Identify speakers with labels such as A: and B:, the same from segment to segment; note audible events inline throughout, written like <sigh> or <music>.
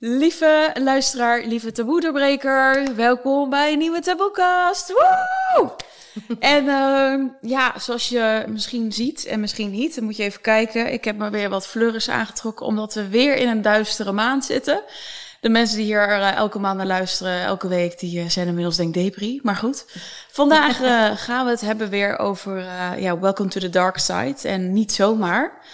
A: Lieve luisteraar, lieve taboe-doorbreker, welkom bij een nieuwe Taboekast. Woe! <laughs> en uh, ja, zoals je misschien ziet en misschien niet, dan moet je even kijken. Ik heb me weer wat fleuris aangetrokken, omdat we weer in een duistere maand zitten. De mensen die hier uh, elke maand naar luisteren, elke week, die uh, zijn inmiddels denk depri. Maar goed, vandaag uh, <laughs> gaan we het hebben weer over ja, Welcome to the Dark Side. En niet zomaar.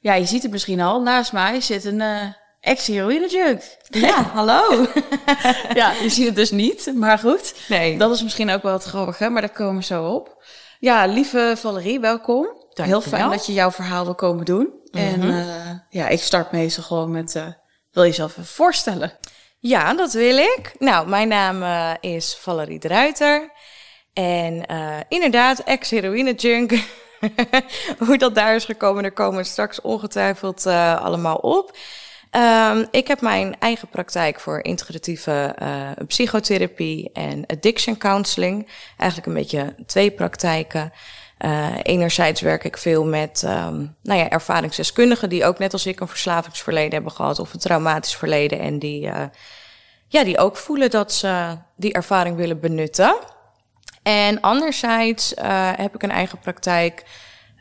A: Ja, je ziet het misschien al. Naast mij zit een ex-heroïne junk.
B: Ja, <laughs> hallo. <laughs>
A: ja, je ziet het dus niet, maar goed.
B: Nee.
A: Dat is misschien ook wel het grappige, maar daar komen we zo op. Ja, lieve Valerie, welkom.
B: Dank
A: Heel fijn dat je jouw verhaal wil komen doen. Mm -hmm. En uh, ja, ik start meestal gewoon met, uh, wil je jezelf even voorstellen?
B: Ja, dat wil ik. Nou, mijn naam uh, is Valerie de Ruiter. En inderdaad, ex-heroïne junk. <laughs> Hoe dat daar is gekomen, daar komen we straks ongetwijfeld allemaal op. Um, ik heb mijn eigen praktijk voor integratieve uh, psychotherapie en addiction counseling. Eigenlijk een beetje twee praktijken. Uh, enerzijds werk ik veel met um, nou ja, ervaringsdeskundigen die ook net als ik een verslavingsverleden hebben gehad of een traumatisch verleden. En die, uh, ja, die ook voelen dat ze die ervaring willen benutten. En anderzijds heb ik een eigen praktijk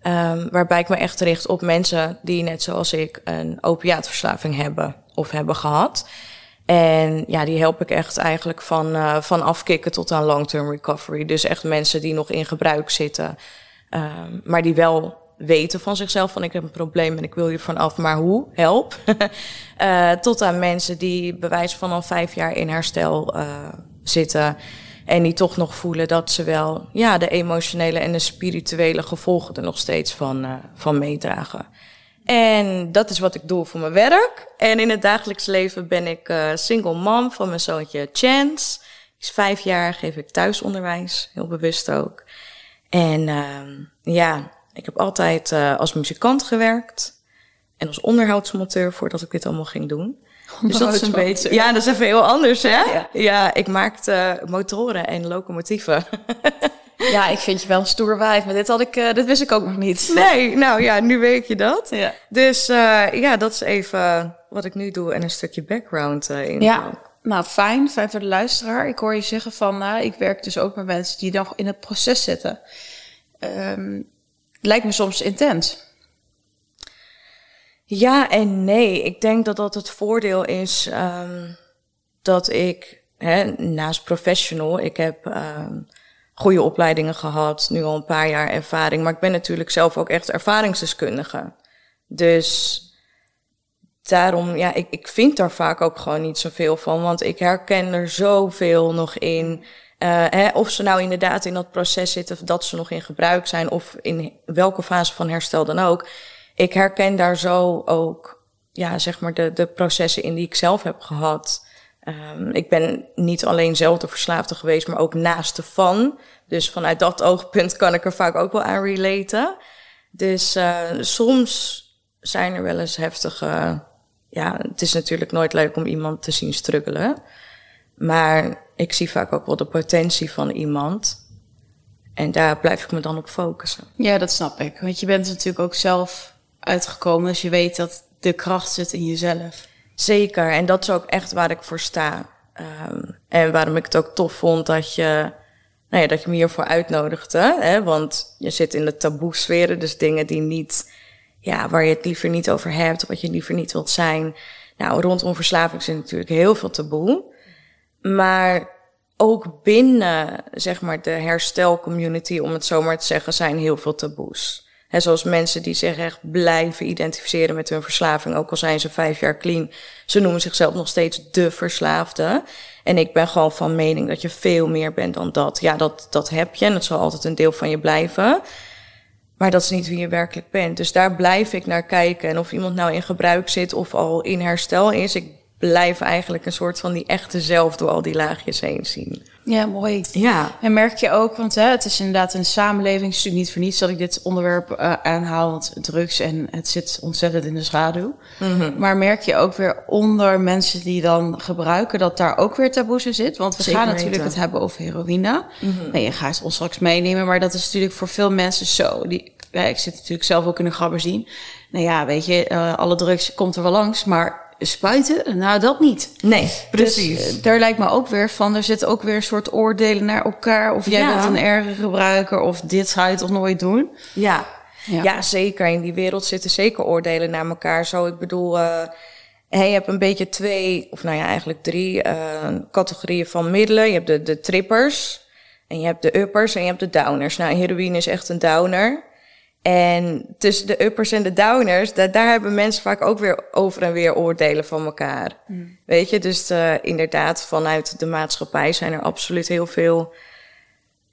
B: Um, waarbij ik me echt richt op mensen die net zoals ik een opiaatverslaving hebben of hebben gehad. En ja, die help ik echt eigenlijk van, uh, van afkicken tot aan long-term recovery. Dus echt mensen die nog in gebruik zitten, um, maar die wel weten van zichzelf van ik heb een probleem en ik wil hier vanaf, maar hoe? Help. uh, <laughs> tot aan mensen die bewijs van al vijf jaar in herstel uh, zitten. En die toch nog voelen dat ze wel ja, de emotionele en de spirituele gevolgen er nog steeds van, uh, van meedragen. En dat is wat ik doe voor mijn werk. En in het dagelijks leven ben ik uh, single mom van mijn zoontje Chance. Die is vijf jaar, geef ik thuisonderwijs, heel bewust ook. En uh, ja, ik heb altijd uh, als muzikant gewerkt. En als onderhoudsmonteur voordat ik dit allemaal ging doen. <laughs> Dus dat is een beetje. Ja, dat is even heel anders, hè? Ja, ja ik maakte motoren en locomotieven. <laughs>
A: ja, ik vind je wel een stoer wijf, maar dit, had ik, uh, dit wist ik ook nog niet.
B: Nee, nou ja, nu weet je dat. Ja. Dus uh, ja, dat is even wat ik nu doe en een stukje background uh, in.
A: Ja, nou fijn, fijn voor de luisteraar. Ik hoor je zeggen van, uh, ik werk dus ook met mensen die nog in het proces zitten. Um, lijkt me soms intens.
B: Ja en nee. Ik denk dat dat het voordeel is um, dat ik, hè, naast professional, ik heb um, goede opleidingen gehad, nu al een paar jaar ervaring, maar ik ben natuurlijk zelf ook echt ervaringsdeskundige. Dus daarom, ja, ik, ik vind daar vaak ook gewoon niet zoveel van, want ik herken er zoveel nog in. Uh, hè, of ze nou inderdaad in dat proces zitten, of dat ze nog in gebruik zijn, of in welke fase van herstel dan ook ik herken daar zo ook, ja, zeg maar, de, de processen in die ik zelf heb gehad. Um, ik ben niet alleen zelf de verslaafde geweest, maar ook naaste van. Dus vanuit dat oogpunt kan ik er vaak ook wel aan relaten. Dus uh, soms zijn er wel eens heftige. Ja, het is natuurlijk nooit leuk om iemand te zien struggelen. Maar ik zie vaak ook wel de potentie van iemand. En daar blijf ik me dan op focussen.
A: Ja, dat snap ik. Want je bent natuurlijk ook zelf uitgekomen. Dus je weet dat de kracht zit in jezelf.
B: Zeker. En dat is ook echt waar ik voor sta. Um, en waarom ik het ook tof vond dat je, nou ja, dat je me hiervoor uitnodigde. Hè? Want je zit in de taboe sferen, dus dingen die niet, ja, waar je het liever niet over hebt, wat je liever niet wilt zijn. Nou, rondom verslaving zit natuurlijk heel veel taboe. Maar ook binnen, zeg maar, de herstelcommunity, om het zo maar te zeggen, zijn heel veel taboes. He, zoals mensen die zich echt blijven identificeren met hun verslaving, ook al zijn ze vijf jaar clean. Ze noemen zichzelf nog steeds de verslaafde. En ik ben gewoon van mening dat je veel meer bent dan dat. Ja, dat, dat heb je en dat zal altijd een deel van je blijven. Maar dat is niet wie je werkelijk bent. Dus daar blijf ik naar kijken. En of iemand nou in gebruik zit of al in herstel is, blijf eigenlijk een soort van die echte zelf door al die laagjes heen zien.
A: Ja, mooi.
B: Ja.
A: En merk je ook, want hè, het is inderdaad een samenleving, het is natuurlijk niet voor niets dat ik dit onderwerp uh, aanhaal, want drugs en het zit ontzettend in de schaduw. Mm -hmm. Maar merk je ook weer onder mensen die dan gebruiken, dat daar ook weer taboes in zit? Want we Zeker gaan natuurlijk weten. het hebben over heroïne. Mm -hmm. nee, je gaat ons straks meenemen, maar dat is natuurlijk voor veel mensen zo. Die, ja, ik zit natuurlijk zelf ook in een gabber zien. Nou ja, weet je, uh, alle drugs komt er wel langs, maar spuiten, nou dat niet.
B: Nee,
A: precies. Dus, uh, daar lijkt me ook weer van, er zitten ook weer een soort oordelen naar elkaar. Of jij bent een erge gebruiker, of dit ga je toch nooit doen?
B: Ja. ja. Ja. zeker. In die wereld zitten zeker oordelen naar elkaar. Zo, ik bedoel, uh, je hebt een beetje twee, of nou ja, eigenlijk drie uh, categorieën van middelen. Je hebt de, de trippers, en je hebt de uppers en je hebt de downers. Nou, heroïne is echt een downer. En tussen de uppers en de downers, daar, daar hebben mensen vaak ook weer over en weer oordelen van elkaar. Mm. Weet je, dus uh, inderdaad, vanuit de maatschappij zijn er absoluut heel veel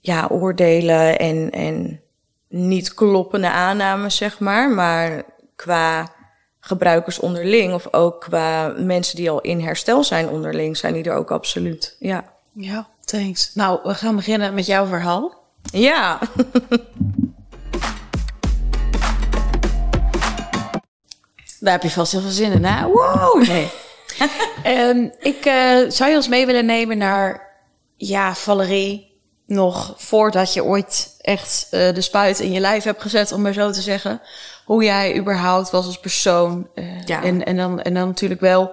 B: ja, oordelen en, en niet kloppende aannames, zeg maar. Maar qua gebruikers onderling, of ook qua mensen die al in herstel zijn onderling, zijn die er ook absoluut. Ja.
A: Ja, thanks. Nou, we gaan beginnen met jouw verhaal.
B: Ja. <laughs>
A: Daar heb je vast heel veel zin in, hè? Wow! Nee. um, <laughs> ik uh, zou je ons mee willen nemen naar, ja, Valerie. Nog voordat je ooit echt uh, de spuit in je lijf hebt gezet, om maar zo te zeggen. Hoe jij überhaupt was als persoon. Uh, ja. en, en, dan, en dan natuurlijk wel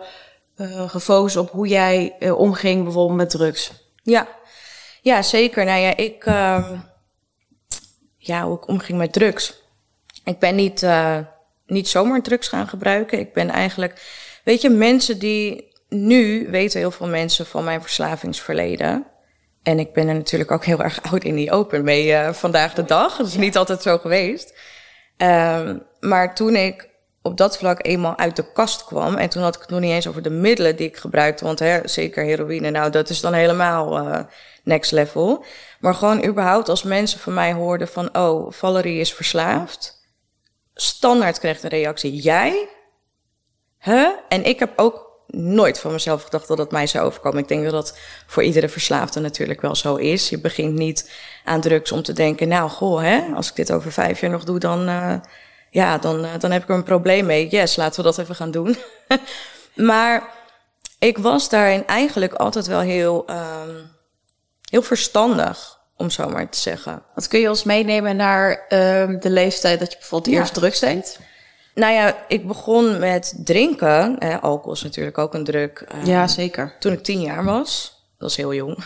A: gefocust op hoe jij omging bijvoorbeeld met drugs.
B: Ja, ja zeker. Nou ja, ik, uh, ja, hoe ik omging met drugs. Ik ben niet, niet zomaar drugs gaan gebruiken. Ik ben eigenlijk, weet je, mensen die nu weten heel veel mensen van mijn verslavingsverleden. En ik ben er natuurlijk ook heel erg <laughs> oud in die open mee uh, vandaag de dag. Dat is niet altijd zo geweest. Um, maar toen ik op dat vlak eenmaal uit de kast kwam. En toen had ik het nog niet eens over de middelen die ik gebruikte. Want hè, zeker heroïne, nou dat is dan helemaal uh, next level. Maar gewoon überhaupt als mensen van mij hoorden van... oh, Valerie is verslaafd. Standaard kreeg een reactie, jij? Huh? En ik heb ook nooit van mezelf gedacht dat dat mij zou overkomen. Ik denk dat dat voor iedere verslaafde natuurlijk wel zo is. Je begint niet aan drugs om te denken... nou, goh, hè, als ik dit over vijf jaar nog doe, dan... Uh, ja, dan, dan heb ik er een probleem mee. Yes, laten we dat even gaan doen. <laughs> maar ik was daarin eigenlijk altijd wel heel, um, heel verstandig, om zo maar te zeggen.
A: Wat kun je ons meenemen naar um, de leeftijd dat je bijvoorbeeld ja. eerst drugs deed?
B: Nou ja, ik begon met drinken. Eh, alcohol is natuurlijk ook een druk.
A: Um, ja, zeker.
B: Toen ik tien jaar was. Dat was heel jong.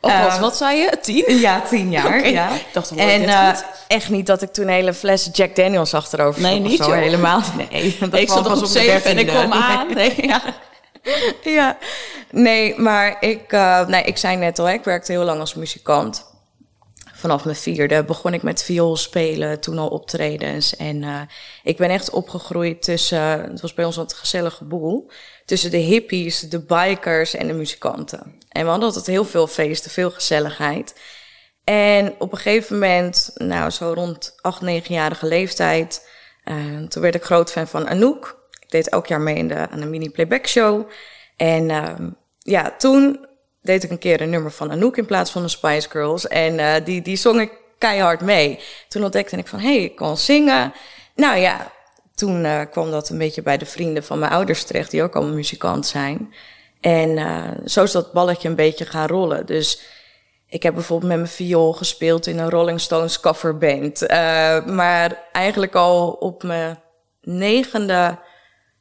A: Of wat, uh, wat zei je? Tien? <laughs>
B: Ja, tien jaar. Okay. Ja. Ik
A: dacht, en uh,
B: echt niet dat ik toen een hele fles Jack Daniels achterover
A: Nee, niet zo.
B: Helemaal.
A: Nee, <laughs> dat ik zat pas op zeven en ik kwam aan. <laughs> Nee, ja. <laughs>
B: ja. Nee, maar ik, uh, nee, ik zei net al, ik werkte heel lang als muzikant. Vanaf mijn vierde begon ik met viool spelen, toen al optredens. En uh, ik ben echt opgegroeid tussen, het was bij ons wat een gezellige boel, tussen de hippies, de bikers en de muzikanten. En we hadden altijd heel veel feesten, veel gezelligheid. En op een gegeven moment, nou zo rond 8, 9-jarige leeftijd, uh, toen werd ik groot fan van Anouk. Deed elk jaar mee in de, aan een mini-playback show. En uh, ja, toen deed ik een keer een nummer van Anouk in plaats van de Spice Girls. En uh, die, die zong ik keihard mee. Toen ontdekte ik van, hé, hey, ik kan zingen. Nou ja, toen uh, kwam dat een beetje bij de vrienden van mijn ouders terecht, die ook allemaal muzikant zijn. En uh, zo is dat balletje een beetje gaan rollen. Dus ik heb bijvoorbeeld met mijn viool gespeeld in een Rolling Stones coverband. Uh, maar eigenlijk al op mijn negende,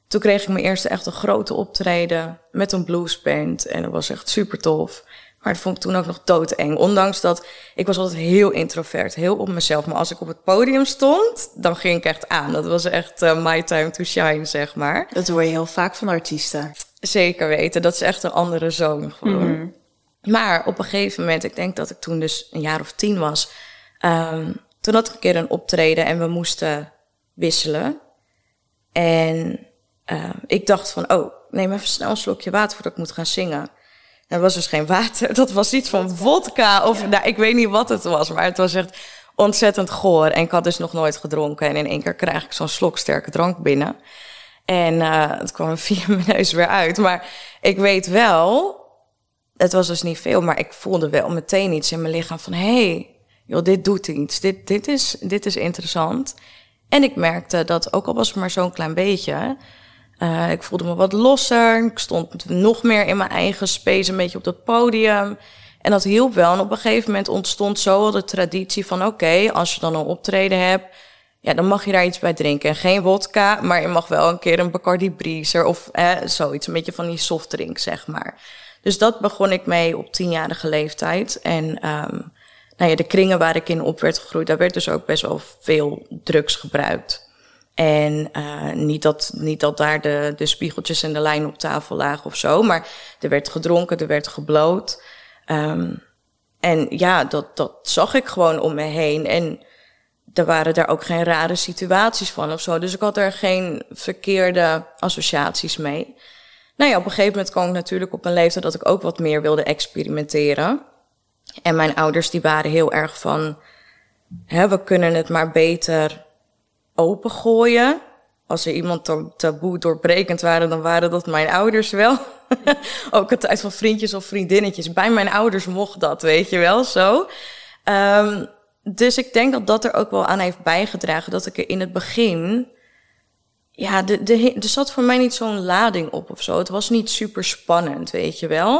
B: toen kreeg ik mijn eerste echt een grote optreden met een bluesband. En dat was echt super tof. Maar dat vond ik toen ook nog doodeng. Ondanks dat ik was altijd heel introvert, heel op mezelf. Maar als ik op het podium stond, dan ging ik echt aan. Dat was echt uh, my time to shine, zeg maar.
A: Dat hoor je heel vaak van artiesten.
B: Zeker weten, dat is echt een andere zoon gewoon. Mm. Maar op een gegeven moment, ik denk dat ik toen dus een jaar of tien was, um, toen had ik een keer een optreden en we moesten wisselen. En uh, ik dacht van, oh, neem even snel een slokje water voordat ik moet gaan zingen. Er was dus geen water, <laughs> dat was iets van vodka of, nou, ik weet niet wat het was, maar het was echt ontzettend goor. En ik had dus nog nooit gedronken en in één keer krijg ik zo'n slok sterke drank binnen. En uh, het kwam <laughs> via mijn neus weer uit. Maar ik weet wel, het was dus niet veel, maar ik voelde wel meteen iets in mijn lichaam van... hé, hey, joh, dit doet iets, dit, dit, is, dit is interessant. En ik merkte dat, ook al was het maar zo'n klein beetje... Uh, ik voelde me wat losser, ik stond nog meer in mijn eigen space, een beetje op dat podium... En dat hielp wel. En op een gegeven moment ontstond zo al de traditie van... oké, als je dan een optreden hebt ja, dan mag je daar iets bij drinken. Geen wodka, maar je mag wel een keer een Bacardi Breezer of eh, zoiets. Een beetje van die softdrink, zeg maar. Dus dat begon ik mee op tienjarige leeftijd. En um, nou ja, de kringen waar ik in op werd gegroeid, daar werd dus ook best wel veel drugs gebruikt. En uh, niet, dat, niet dat daar de, de spiegeltjes en de lijn op tafel lagen of zo, maar er werd gedronken, er werd gebloot. Um, en ja, dat, dat zag ik gewoon om me heen. En er waren daar ook geen rare situaties van of zo. Dus ik had er geen verkeerde associaties mee. Nou ja, op een gegeven moment kwam ik natuurlijk op een leeftijd dat ik ook wat meer wilde experimenteren. En mijn ouders die waren heel erg van, hè, we kunnen het maar beter opengooien. Als er iemand taboe doorbrekend waren, dan waren dat mijn ouders wel. <laughs> ook een tijd van vriendjes of vriendinnetjes. Bij mijn ouders mocht dat, weet je wel, zo. Um, dus ik denk dat dat er ook wel aan heeft bijgedragen dat ik er in het begin. Ja, de, de, er zat voor mij niet zo'n lading op of zo. Het was niet super spannend, weet je wel.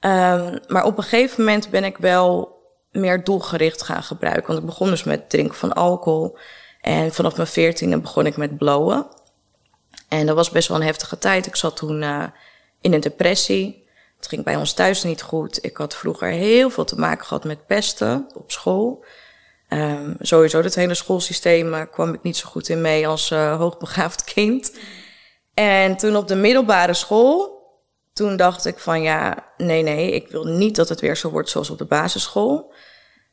B: Um, maar op een gegeven moment ben ik wel meer doelgericht gaan gebruiken. Want ik begon dus met het drinken van alcohol. En vanaf mijn veertiende begon ik met blowen. En dat was best wel een heftige tijd. Ik zat toen uh, in een depressie. Het ging bij ons thuis niet goed. Ik had vroeger heel veel te maken gehad met pesten op school. Um, sowieso, het hele schoolsysteem uh, kwam ik niet zo goed in mee als uh, hoogbegaafd kind. En toen op de middelbare school, toen dacht ik van ja, nee, nee, ik wil niet dat het weer zo wordt zoals op de basisschool.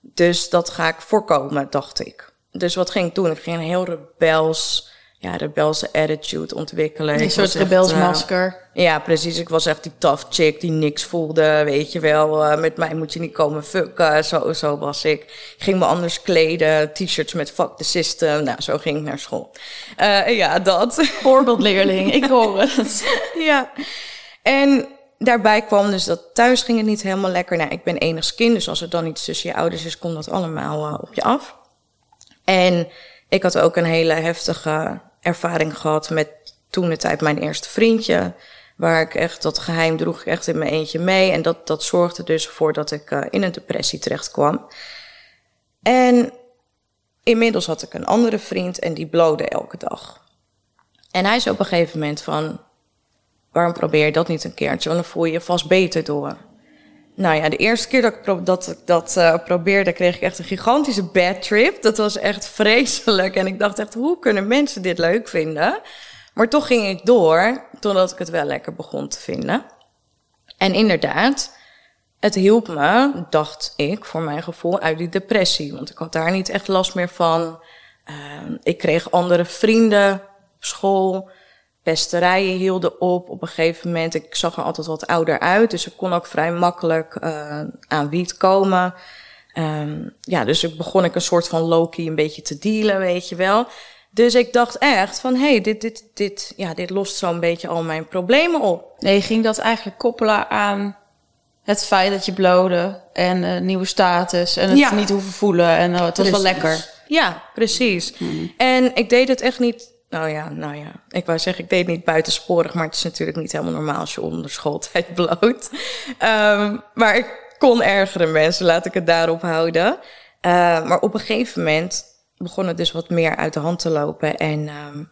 B: Dus dat ga ik voorkomen, dacht ik. Dus wat ging ik doen? Ik ging een heel rebels ja, rebelse attitude ontwikkelen.
A: Een soort rebelsmasker.
B: Uh, ja, precies. Ik was echt die tough chick die niks voelde, weet je wel. Uh, met mij moet je niet komen fucken. Zo, zo was ik. ik ging me anders kleden. T-shirts met fuck the system. Nou, zo ging ik naar school. Uh, ja, dat.
A: Voorbeeldleerling, ik hoor het. <laughs>
B: ja. En daarbij kwam dus dat thuis ging het niet helemaal lekker. Nou, ik ben enigst kind, dus als er dan iets tussen je ouders is, komt dat allemaal op je af. En ik had ook een hele heftige ervaring gehad met toen de tijd mijn eerste vriendje. Waar ik echt dat geheim droeg ik echt in mijn eentje mee. En dat, dat zorgde dus voor dat ik uh, in een depressie terecht kwam. En inmiddels had ik een andere vriend en die blode elke dag. En hij zei op een gegeven moment van... waarom probeer je dat niet een keertje? Want dan voel je je vast beter door. Nou ja, de eerste keer dat ik dat, dat uh, probeerde, kreeg ik echt een gigantische bad trip. Dat was echt vreselijk. En ik dacht echt, hoe kunnen mensen dit leuk vinden? Maar toch ging ik door, totdat ik het wel lekker begon te vinden. En inderdaad, het hielp me, dacht ik, voor mijn gevoel, uit die depressie. Want ik had daar niet echt last meer van. Uh, ik kreeg andere vrienden op school pesterijen hielden op. Op een gegeven moment, ik zag er altijd wat ouder uit, dus ik kon ook vrij makkelijk uh, aan wiet komen. Um, ja, dus ik begon ik een soort van Loki een beetje te dealen, weet je wel. Dus ik dacht echt van, hé, hey, dit, dit, dit, ja, dit lost zo'n beetje al mijn problemen op.
A: Nee, ging dat eigenlijk koppelen aan het feit dat je blode en uh, nieuwe status en het ja. niet hoeven voelen en uh, het was wel lekker.
B: Ja, precies. Hmm. En ik deed het echt niet nou ja, nou ja. Ik wou zeggen, ik deed niet buitensporig, maar het is natuurlijk niet helemaal normaal als je onder schooltijd <laughs> bloot. Um, maar ik kon ergere mensen, laat ik het daarop houden. Uh, maar op een gegeven moment begon het dus wat meer uit de hand te lopen. En um,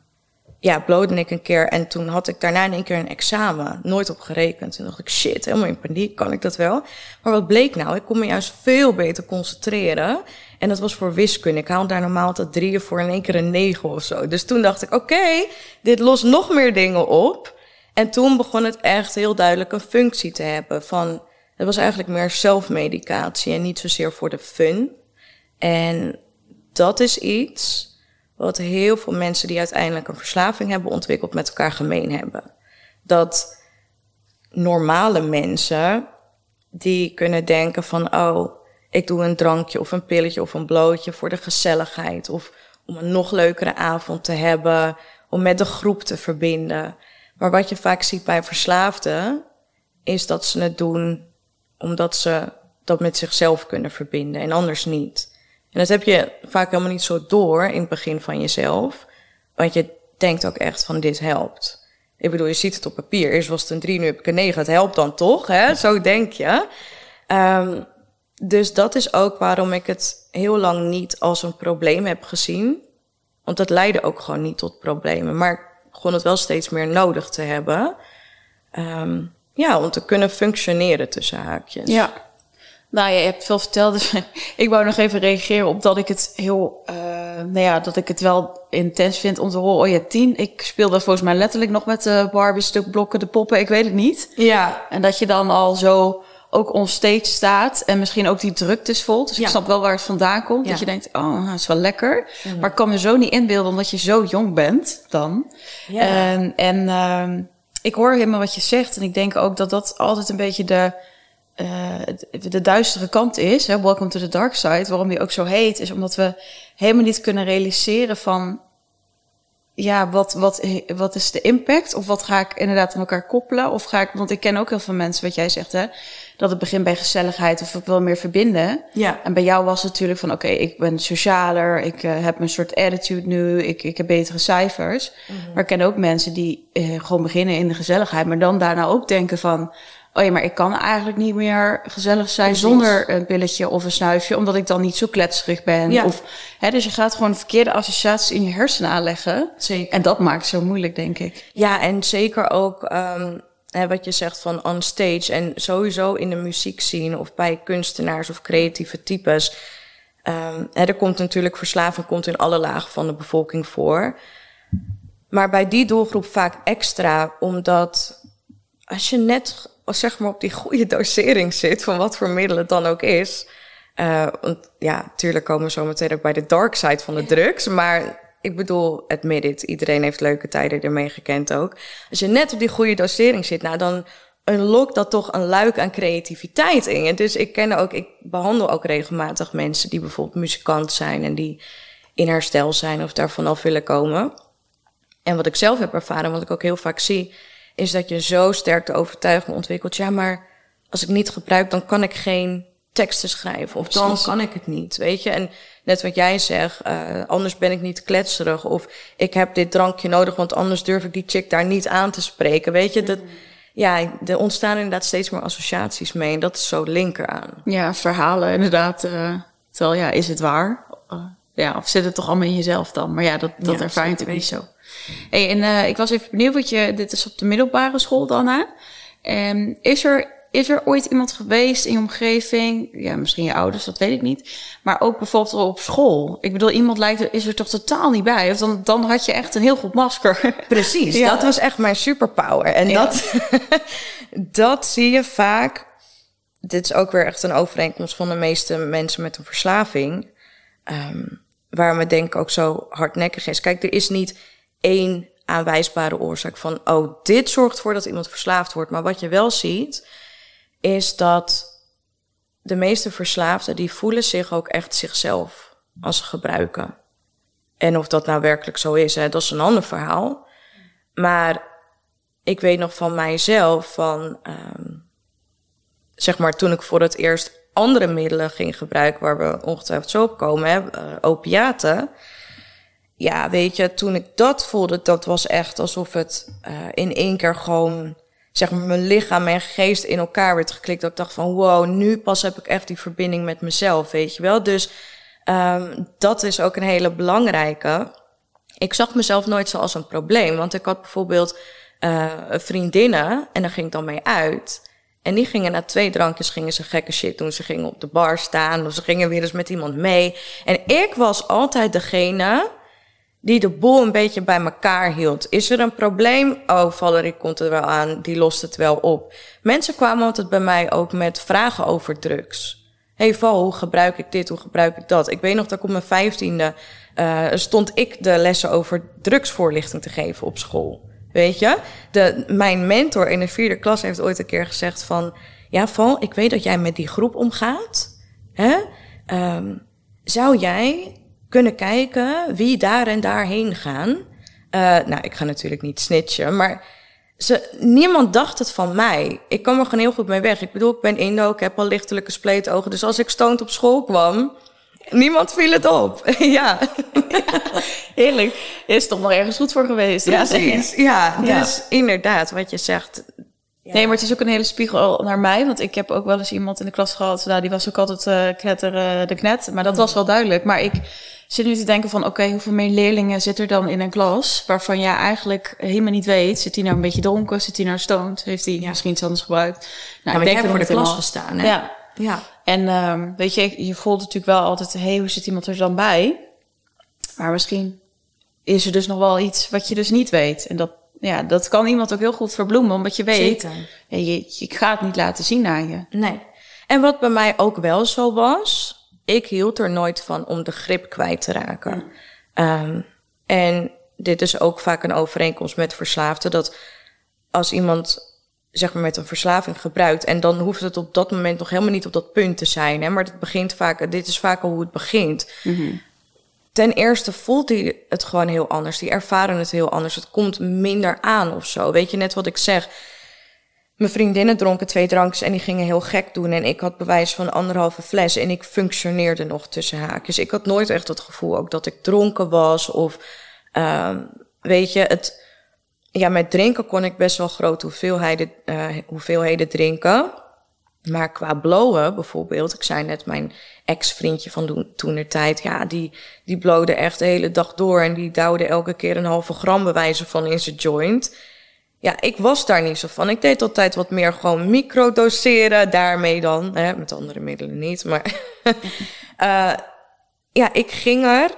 B: ja, blode ik een keer. En toen had ik daarna in één keer een examen. Nooit op gerekend. Toen dacht ik, shit, helemaal in paniek, kan ik dat wel? Maar wat bleek nou? Ik kon me juist veel beter concentreren. En dat was voor wiskunde. Ik haalde daar normaal altijd drieën voor in één keer een negen of zo. Dus toen dacht ik, oké, dit lost nog meer dingen op. En toen begon het echt heel duidelijk een functie te hebben van... Het was eigenlijk meer zelfmedicatie en niet zozeer voor de fun. En dat is iets wat heel veel mensen die uiteindelijk een verslaving hebben ontwikkeld met elkaar gemeen hebben. Dat normale mensen die kunnen denken van oh, ik doe een drankje of een pilletje of een blootje voor de gezelligheid of om een nog leukere avond te hebben, om met de groep te verbinden. Maar wat je vaak ziet bij verslaafden is dat ze het doen omdat ze dat met zichzelf kunnen verbinden en anders niet. En dat heb je vaak helemaal niet zo door in het begin van jezelf. Want je denkt ook echt van dit helpt. Ik bedoel, je ziet het op papier. Eerst was het een drie, nu heb ik een negen. Het helpt dan toch, hè? Zo denk je. Um, dus dat is ook waarom ik het heel lang niet als een probleem heb gezien. Want dat leidde ook gewoon niet tot problemen. Maar ik begon het wel steeds meer nodig te hebben. Ehm, ja, om te kunnen functioneren tussen haakjes.
A: Ja. Nou, je hebt veel verteld, dus <laughs> ik wou nog even reageren op dat ik het heel, uh, nou ja, dat ik het wel intens vind om te horen. Oh ja, tien. Ik speelde volgens mij letterlijk nog met de Barbie stuk blokken, de poppen, ik weet het niet.
B: Ja.
A: En dat je dan al zo ook onstage staat en misschien ook die druktes voelt. Dus
B: Ja.
A: ik snap wel waar het vandaan komt.
B: Ja.
A: Dat je denkt, oh, dat is wel lekker. Maar ik kan me zo niet inbeelden omdat je zo jong bent dan.
B: Ja.
A: En, en ehm, ik hoor helemaal wat je zegt. En ik denk ook dat dat altijd een beetje de, eh, de, de duistere kant is. Hè? Welcome to the dark side. Waarom die ook zo heet, is omdat we helemaal niet kunnen realiseren van... Ja, wat, wat, wat is de impact? Of wat ga ik inderdaad aan elkaar koppelen? Of ga ik, want ik ken ook heel veel mensen, wat jij zegt, hè, dat het begint bij gezelligheid of ik wil meer verbinden.
B: Ja.
A: En bij jou was het natuurlijk van, oké, ik ben socialer, ik eh, heb een soort attitude nu, ik, ik heb betere cijfers. Maar ik ken ook mensen die eh, gewoon beginnen in de gezelligheid, maar dan daarna ook denken van, oh ja, maar ik kan eigenlijk niet meer gezellig zijn
B: Precies.
A: zonder een pilletje of een snuifje, omdat ik dan niet zo kletserig ben.
B: Ja.
A: Of, hè, dus je gaat gewoon verkeerde associaties in je hersenen aanleggen.
B: Zeker.
A: En dat maakt het zo moeilijk, denk ik.
B: Ja, en zeker ook ehm, hè, wat je zegt van on stage. En sowieso in de muziek zien of bij kunstenaars of creatieve types. Ehm, hè, er komt natuurlijk verslaving komt in alle lagen van de bevolking voor. Maar bij die doelgroep vaak extra, omdat als je net zeg maar op die goede dosering zit, van wat voor middelen het dan ook is. eh, want ja, natuurlijk komen we zo meteen ook bij de dark side van de drugs. Maar ik bedoel, admit it, iedereen heeft leuke tijden ermee gekend ook. Als je net op die goede dosering zit, nou dan unlockt dat toch een luik aan creativiteit in je. Dus ik ken ook, ik behandel ook regelmatig mensen die bijvoorbeeld muzikant zijn en die in herstel zijn of daar vanaf willen komen. En wat ik zelf heb ervaren, wat ik ook heel vaak zie, is dat je zo sterk de overtuiging ontwikkelt. Ja, maar als ik niet gebruik, dan kan ik geen teksten schrijven. Of dan kan ik het niet, weet je. En net wat jij zegt, eh, anders ben ik niet kletserig. Of ik heb dit drankje nodig, want anders durf ik die chick daar niet aan te spreken. Weet je, dat, ja, er ontstaan inderdaad steeds meer associaties mee. En dat is zo linker aan.
A: Ja, verhalen inderdaad. eh terwijl, ja, is het waar? Eh, ja, of zit het toch allemaal in jezelf dan? Maar ja, dat, dat
B: Ja,
A: ervaar je natuurlijk niet zo. Hey, en eh, ik was even benieuwd, want je, dit is op de middelbare school dan, hè? En is er, is er ooit iemand geweest in je omgeving, ja, misschien je ouders, dat weet ik niet, maar ook bijvoorbeeld op school? Ik bedoel, iemand lijkt er, is er toch totaal niet bij? Of dan, dan had je echt een heel goed masker. <laughs>
B: Precies,
A: Ja.
B: dat was echt mijn superpower. En
A: Ja.
B: dat, <laughs> dat zie je vaak. Dit is ook weer echt een overeenkomst van de meeste mensen met een verslaving. Ehm waar me denk ik ook zo hardnekkig is. Kijk, er is niet één aanwijsbare oorzaak van... oh, dit zorgt ervoor dat iemand verslaafd wordt. Maar wat je wel ziet, is dat de meeste verslaafden... die voelen zich ook echt zichzelf als ze gebruiken. En of dat nou werkelijk zo is, hè, dat is een ander verhaal. Maar ik weet nog van mijzelf, van ehm, zeg maar toen ik voor het eerst andere middelen ging gebruiken, waar we ongetwijfeld zo op komen, hè, eh, opiaten. Ja, weet je, toen ik dat voelde, dat was echt alsof het eh, in één keer gewoon, zeg maar, mijn lichaam en geest in elkaar werd geklikt. Dat ik dacht van, wow, nu pas heb ik echt die verbinding met mezelf, weet je wel. Dus ehm, dat is ook een hele belangrijke. Ik zag mezelf nooit zo als een probleem, want ik had bijvoorbeeld eh, vriendinnen en daar ging ik dan mee uit. En die gingen na twee drankjes gingen ze gekke shit doen. Ze gingen op de bar staan of ze gingen weer eens met iemand mee. En ik was altijd degene die de boel een beetje bij elkaar hield. Is er een probleem? Oh, Valerie komt er wel aan, die lost het wel op. Mensen kwamen altijd bij mij ook met vragen over drugs. hey Val, hoe gebruik ik dit, hoe gebruik ik dat? Ik weet nog dat ik op mijn vijftiende uh, stond ik de lessen over drugsvoorlichting te geven op school. Weet je? De, mijn mentor in de vierde klas heeft ooit een keer gezegd van... Ja, Val, ik weet dat jij met die groep omgaat. Hè? Um, zou jij kunnen kijken wie daar en daarheen gaan? Uh, nou, ik ga natuurlijk niet snitchen, maar ze, niemand dacht het van mij. Ik kwam er gewoon heel goed mee weg. Ik bedoel, ik ben Indo, ik heb al lichtelijke spleetogen. Dus als ik stoned op school kwam, niemand viel het op. <laughs> ja. <laughs>
A: Heerlijk. Is toch nog ergens goed voor geweest.
B: Ja, precies. Ja, dus ja. inderdaad, wat je zegt.
A: Ja. Nee, maar het is ook een hele spiegel naar mij. Want ik heb ook wel eens iemand in de klas gehad. Nou, die was ook altijd uh, knetter uh, de knet. Maar dat was wel duidelijk. Maar ik zit nu te denken van, oké, hoeveel meer leerlingen zit er dan in een klas waarvan jij eigenlijk helemaal niet weet, zit hij nou een beetje dronken, zit hij nou stoned, heeft hij misschien iets anders gebruikt?
B: Nou, ik denk voor de klas gestaan, hè?
A: Ja. ja. En um, weet je, je voelt natuurlijk wel altijd, hé, hey, hoe zit iemand er dan bij? Maar misschien is er dus nog wel iets wat je dus niet weet. En dat, ja, dat kan iemand ook heel goed verbloemen, omdat je weet, je gaat het niet laten zien aan je.
B: Nee. En wat bij mij ook wel zo was, ik hield er nooit van om de grip kwijt te raken. Um, en dit is ook vaak een overeenkomst met verslaafden, dat als iemand zeg maar met een verslaving gebruikt en dan hoeft het op dat moment nog helemaal niet op dat punt te zijn, hè, maar het begint vaak, dit is vaak al hoe het begint. Mm Ten eerste voelt hij het gewoon heel anders. Die ervaren het heel anders. Het komt minder aan of zo. Weet je net wat ik zeg? Mijn vriendinnen dronken twee drankjes en die gingen heel gek doen. En ik had bewijs van anderhalve fles en ik functioneerde nog tussen haakjes. Ik had nooit echt het gevoel ook dat ik dronken was. Of uh, weet je, het, ja, met drinken kon ik best wel grote hoeveelheden, uh, hoeveelheden drinken. Maar qua blowen bijvoorbeeld, ik zei net mijn ex-vriendje van toen de tijd, ja, die, die blowde echt de hele dag door en die douwde elke keer een halve gram bewijzen van in zijn joint. Ja, ik was daar niet zo van. Ik deed altijd wat meer gewoon microdoseren, daarmee dan. Hè, met andere middelen niet, maar... uh, <laughs> ja, ik ging er,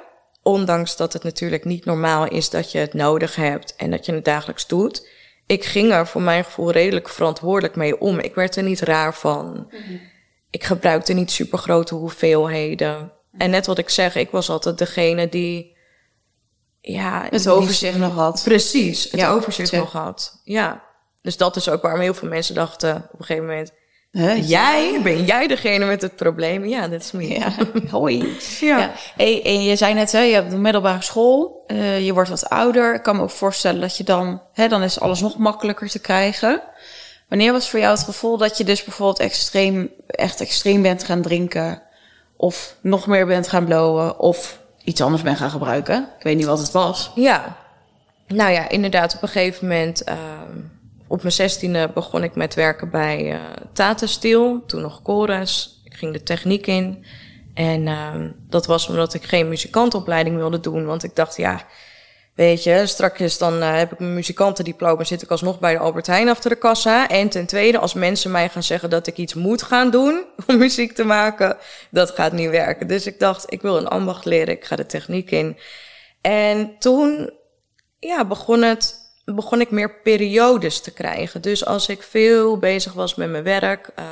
B: ondanks dat het natuurlijk niet normaal is dat je het nodig hebt en dat je het dagelijks doet. Ik ging er voor mijn gevoel redelijk verantwoordelijk mee om. Ik werd er niet raar van. Ik gebruikte niet super grote hoeveelheden. En net wat ik zeg, ik was altijd degene die ja,
A: het overzicht nog had.
B: Precies, het ja, overzicht nog had. Ja. Dus dat is ook waarom heel veel mensen dachten op een gegeven moment... Jij, ben jij degene met het probleem? Ja, dat is me.
A: Ja, <laughs> hoi. Ja. ja. Hey, en je zei net, hè, je hebt de middelbare school, uh, je wordt wat ouder. Ik kan me ook voorstellen dat je dan, hè, dan is alles nog makkelijker te krijgen. Wanneer was voor jou het gevoel dat je dus bijvoorbeeld extreem, echt extreem bent gaan drinken? Of nog meer bent gaan blowen? Of iets anders ben gaan gebruiken. Ik weet niet wat het was.
B: Ja, nou ja, inderdaad, op een gegeven moment, uh, op mijn zestiende begon ik met werken bij uh, Tata Steel, toen nog Chorus. Ik ging de techniek in. En uh, dat was omdat ik geen muzikantopleiding wilde doen, want ik dacht, ja, Weet je, straks dan uh, heb ik mijn muzikantendiploma, zit ik alsnog bij de Albert Heijn achter de kassa. En ten tweede, als mensen mij gaan zeggen dat ik iets moet gaan doen <laughs> om muziek te maken, dat gaat niet werken. Dus ik dacht, ik wil een ambacht leren, ik ga de techniek in. En toen, ja, begon het, begon ik meer periodes te krijgen. Dus als ik veel bezig was met mijn werk, uh,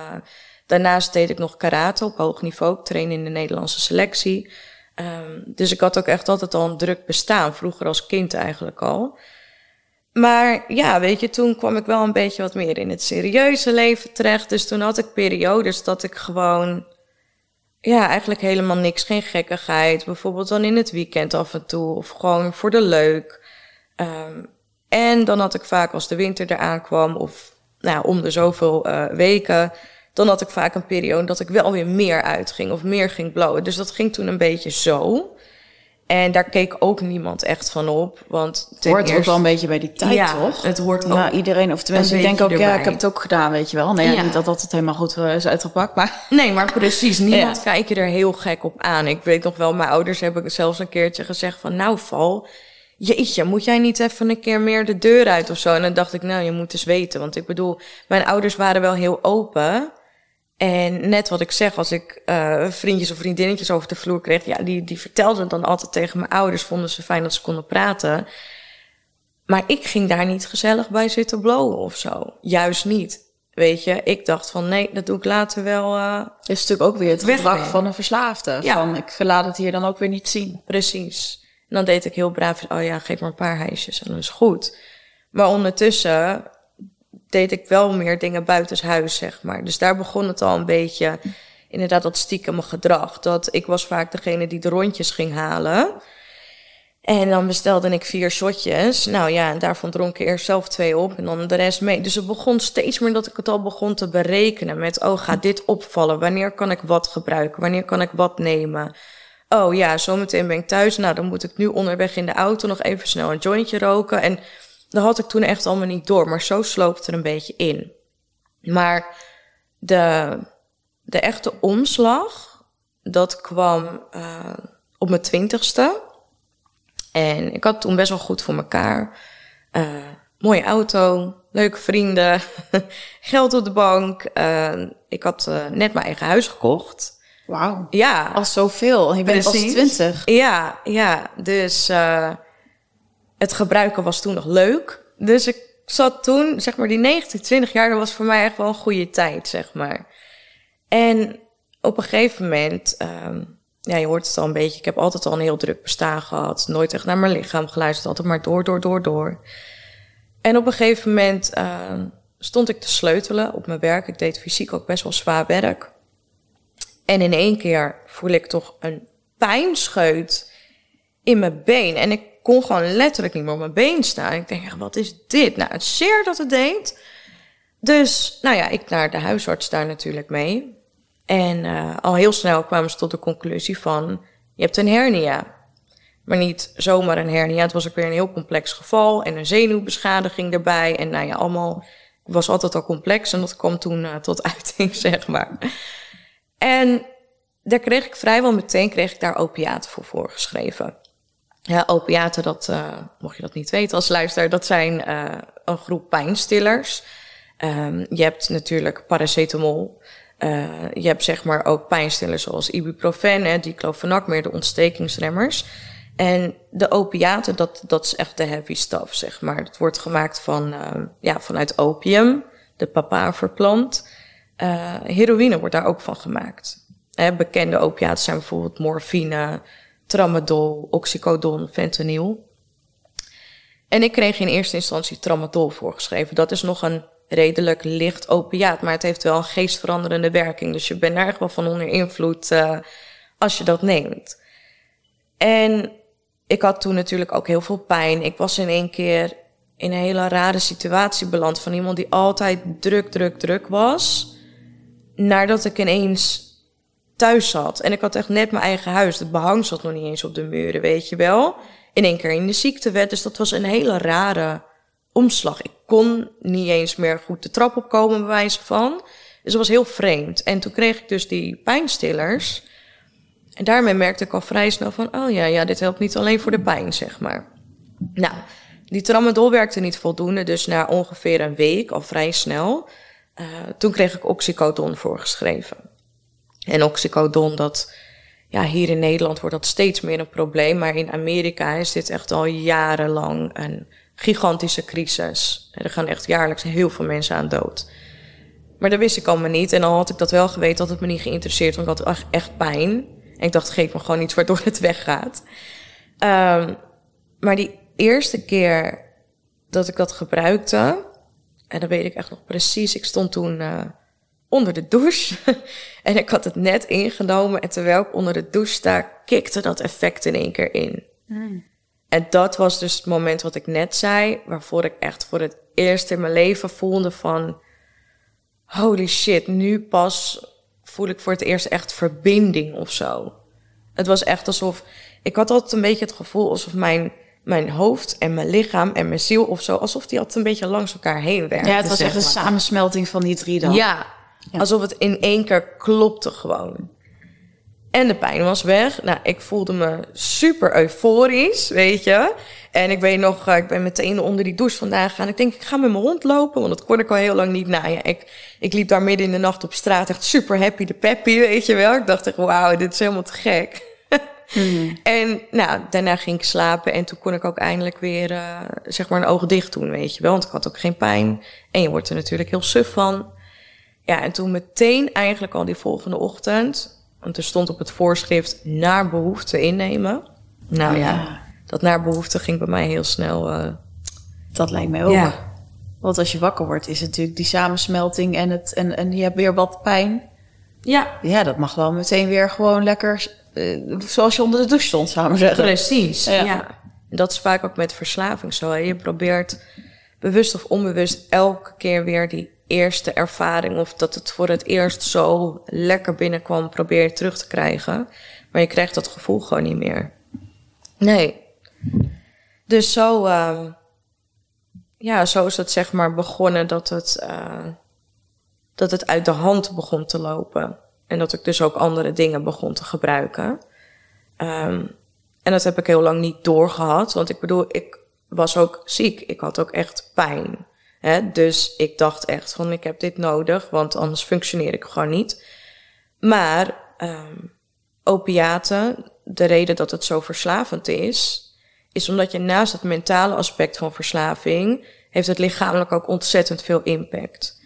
B: daarnaast deed ik nog karate op hoog niveau. Ik trainde in de Nederlandse selectie. Um, dus ik had ook echt altijd al een druk bestaan, vroeger als kind eigenlijk al. Maar ja, weet je, toen kwam ik wel een beetje wat meer in het serieuze leven terecht. Dus toen had ik periodes dat ik gewoon, ja, eigenlijk helemaal niks, geen gekkigheid. Bijvoorbeeld dan in het weekend af en toe, of gewoon voor de leuk. Um, en dan had ik vaak als de winter eraan kwam, of nou, om de zoveel uh, weken, dan had ik vaak een periode dat ik wel weer meer uitging of meer ging blowen. Dus dat ging toen een beetje zo. En daar keek ook niemand echt van op. Want
A: het hoort eerst... ook wel een beetje bij die tijd, ja, toch?
B: Het hoort ook.
A: Nou, iedereen, of tenminste, ik denk ook, ja, ik heb het ook gedaan, weet je wel. Nee, ja. niet dat dat het helemaal goed eh, is uitgepakt, maar.
B: Nee, maar precies. <laughs> Niemand ja. kijkt je er heel gek op aan. Ik weet nog wel, mijn ouders hebben zelfs een keertje gezegd van, nou, val. Jeetje, moet jij niet even een keer meer de deur uit of zo? En dan dacht ik, nou, je moet eens weten. Want ik bedoel, mijn ouders waren wel heel open. En net wat ik zeg, als ik uh, vriendjes of vriendinnetjes over de vloer kreeg, ja, die, die vertelden dan altijd tegen mijn ouders, vonden ze fijn dat ze konden praten. Maar ik ging daar niet gezellig bij zitten blowen of zo. Juist niet. Weet je, ik dacht van nee, dat doe ik later wel. Uh,
A: is natuurlijk ook weer het gedrag van een verslaafde. Ja. Van ik laat het hier dan ook weer niet zien.
B: Precies. En dan deed ik heel braaf, oh ja, geef maar een paar hijsjes en dat is goed. Maar ondertussen deed ik wel meer dingen buitenshuis, zeg maar. Dus daar begon het al een beetje, inderdaad, dat stiekem gedrag. Dat ik was vaak degene die de rondjes ging halen. En dan bestelde ik vier shotjes. Nou ja, en daarvan dronk ik eerst zelf twee op en dan de rest mee. Dus het begon steeds meer dat ik het al begon te berekenen. Met, oh, gaat dit opvallen? Wanneer kan ik wat gebruiken? Wanneer kan ik wat nemen? Oh ja, zometeen ben ik thuis. Nou, dan moet ik nu onderweg in de auto nog even snel een jointje roken. En dat had ik toen echt allemaal niet door. Maar zo sloopt er een beetje in. Maar de, de echte omslag, dat kwam uh, op mijn twintigste. En ik had toen best wel goed voor mekaar. Uh, mooie auto, leuke vrienden, <laughs> geld op de bank. Uh, ik had net mijn eigen huis gekocht.
A: Wauw.
B: Ja.
A: Al zoveel. Je bent pas twintig.
B: Ja, ja. Dus het gebruiken was toen nog leuk. Dus ik zat toen, zeg maar, die 19, 20 jaar, dat was voor mij echt wel een goede tijd, zeg maar. En op een gegeven moment, um, ja, je hoort het al een beetje, ik heb altijd al een heel druk bestaan gehad. Nooit echt naar mijn lichaam geluisterd, altijd maar door, door, door, door. En op een gegeven moment um, stond ik te sleutelen op mijn werk. Ik deed fysiek ook best wel zwaar werk. En in één keer voel ik toch een pijnscheut in mijn been. En ik kon gewoon letterlijk niet meer op mijn been staan. Ik denk, wat is dit? Nou, het zeer dat het deed. Dus, nou ja, ik naar de huisarts daar natuurlijk mee. En uh, al heel snel kwamen ze tot de conclusie van, je hebt een hernia. Maar niet zomaar een hernia. Het was ook weer een heel complex geval. En een zenuwbeschadiging erbij. En nou ja, allemaal was altijd al complex. En dat kwam toen uh, tot <laughs> uiting, zeg maar. En daar kreeg ik vrijwel meteen kreeg ik daar opiaten voor voorgeschreven. Ja, opiaten, dat, uh, mocht je dat niet weten als luisteraar, dat zijn uh, een groep pijnstillers. Um, je hebt natuurlijk paracetamol. Uh, je hebt zeg maar ook pijnstillers zoals ibuprofen, hè, diclofenac, meer de ontstekingsremmers. En de opiaten, dat, dat is echt de heavy stuff, zeg maar. Dat wordt gemaakt van, ja, vanuit opium, de papaverplant. heroïne wordt daar ook van gemaakt. bekende opiaten zijn bijvoorbeeld morfine, tramadol, oxycodon, fentanyl. En ik kreeg in eerste instantie tramadol voorgeschreven. Dat is nog een redelijk licht opiaat, maar het heeft wel een geestveranderende werking. Dus je bent erg wel van onder invloed uh, als je dat neemt. En ik had toen natuurlijk ook heel veel pijn. Ik was in één keer in een hele rare situatie beland van iemand die altijd druk, druk, druk was. Nadat ik ineens thuis zat. En ik had echt net mijn eigen huis. Het behang zat nog niet eens op de muren, weet je wel. In één keer in de ziektewet. Dus dat was een hele rare omslag. Ik kon niet eens meer goed de trap opkomen, bij wijze van. Dus dat was heel vreemd. En toen kreeg ik dus die pijnstillers. En daarmee merkte ik al vrij snel van... oh ja, ja, dit helpt niet alleen voor de pijn, zeg maar. Nou, die tramadol werkte niet voldoende. Dus na ongeveer een week, al vrij snel... Uh, toen kreeg ik oxycodon voorgeschreven. En oxycodon, dat, ja, hier in Nederland wordt dat steeds meer een probleem. Maar in Amerika is dit echt al jarenlang een gigantische crisis. Er gaan echt jaarlijks heel veel mensen aan dood. Maar dat wist ik allemaal niet. En al had ik dat wel geweten, had het me niet geïnteresseerd. Want ik had echt pijn. En ik dacht, geef me gewoon iets waardoor het weggaat. Um, maar die eerste keer dat ik dat gebruikte... En dan weet ik echt nog precies. Ik stond toen... Uh, onder de douche. <laughs> en ik had het net ingenomen. En terwijl ik onder de douche sta, kikte dat effect in één keer in. Mm. En dat was dus het moment wat ik net zei, waarvoor ik echt voor het eerst in mijn leven voelde van... Holy shit, nu pas voel ik voor het eerst echt verbinding of zo. Het was echt alsof... Ik had altijd een beetje het gevoel alsof mijn, mijn hoofd en mijn lichaam en mijn ziel of zo... alsof die altijd een beetje langs elkaar heen werkten.
A: Ja, het was echt een samensmelting van die drie dan.
B: Ja, Alsof het in één keer klopte gewoon. En de pijn was weg. Nou, ik voelde me super euforisch, weet je. En ik weet nog, eh, ik ben meteen onder die douche vandaan gegaan. Ik denk, ik ga met mijn hond lopen, want dat kon ik al heel lang niet. Nou ja, ik, ik liep daar midden in de nacht op straat, echt super happy de peppy, weet je wel. Ik dacht echt, wauw, dit is helemaal te gek. <laughs> Mhm. En nou, daarna ging ik slapen en toen kon ik ook eindelijk weer, uh, zeg maar, een oog dicht doen, weet je wel. Want ik had ook geen pijn. En je wordt er natuurlijk heel suf van. Ja, en toen meteen eigenlijk al die volgende ochtend, want er stond op het voorschrift naar behoefte innemen. Nou ja, dat naar behoefte ging bij mij heel snel. Uh,
A: dat lijkt mij ook. Ja. Want als je wakker wordt, is het natuurlijk die samensmelting en, het, en, en je hebt weer wat pijn.
B: Ja.
A: Ja, dat mag wel meteen weer gewoon lekker, uh, zoals je onder de douche stond, ik zeggen.
B: Precies, ja. ja. Dat is vaak ook met verslaving zo. Hè. Je probeert bewust of onbewust elke keer weer die eerste ervaring of dat het voor het eerst zo lekker binnenkwam, probeer je terug te krijgen. Maar je krijgt dat gevoel gewoon niet meer. Nee. Dus zo, uh, ja, zo is het zeg maar begonnen dat het, uh, dat het uit de hand begon te lopen. En dat ik dus ook andere dingen begon te gebruiken. Ehm, en dat heb ik heel lang niet doorgehad. Want ik bedoel, ik was ook ziek. Ik had ook echt pijn. Hè? Dus ik dacht echt van, ik heb dit nodig, want anders functioneer ik gewoon niet. Maar um, opiaten, de reden dat het zo verslavend is, is omdat je naast het mentale aspect van verslaving, heeft het lichamelijk ook ontzettend veel impact.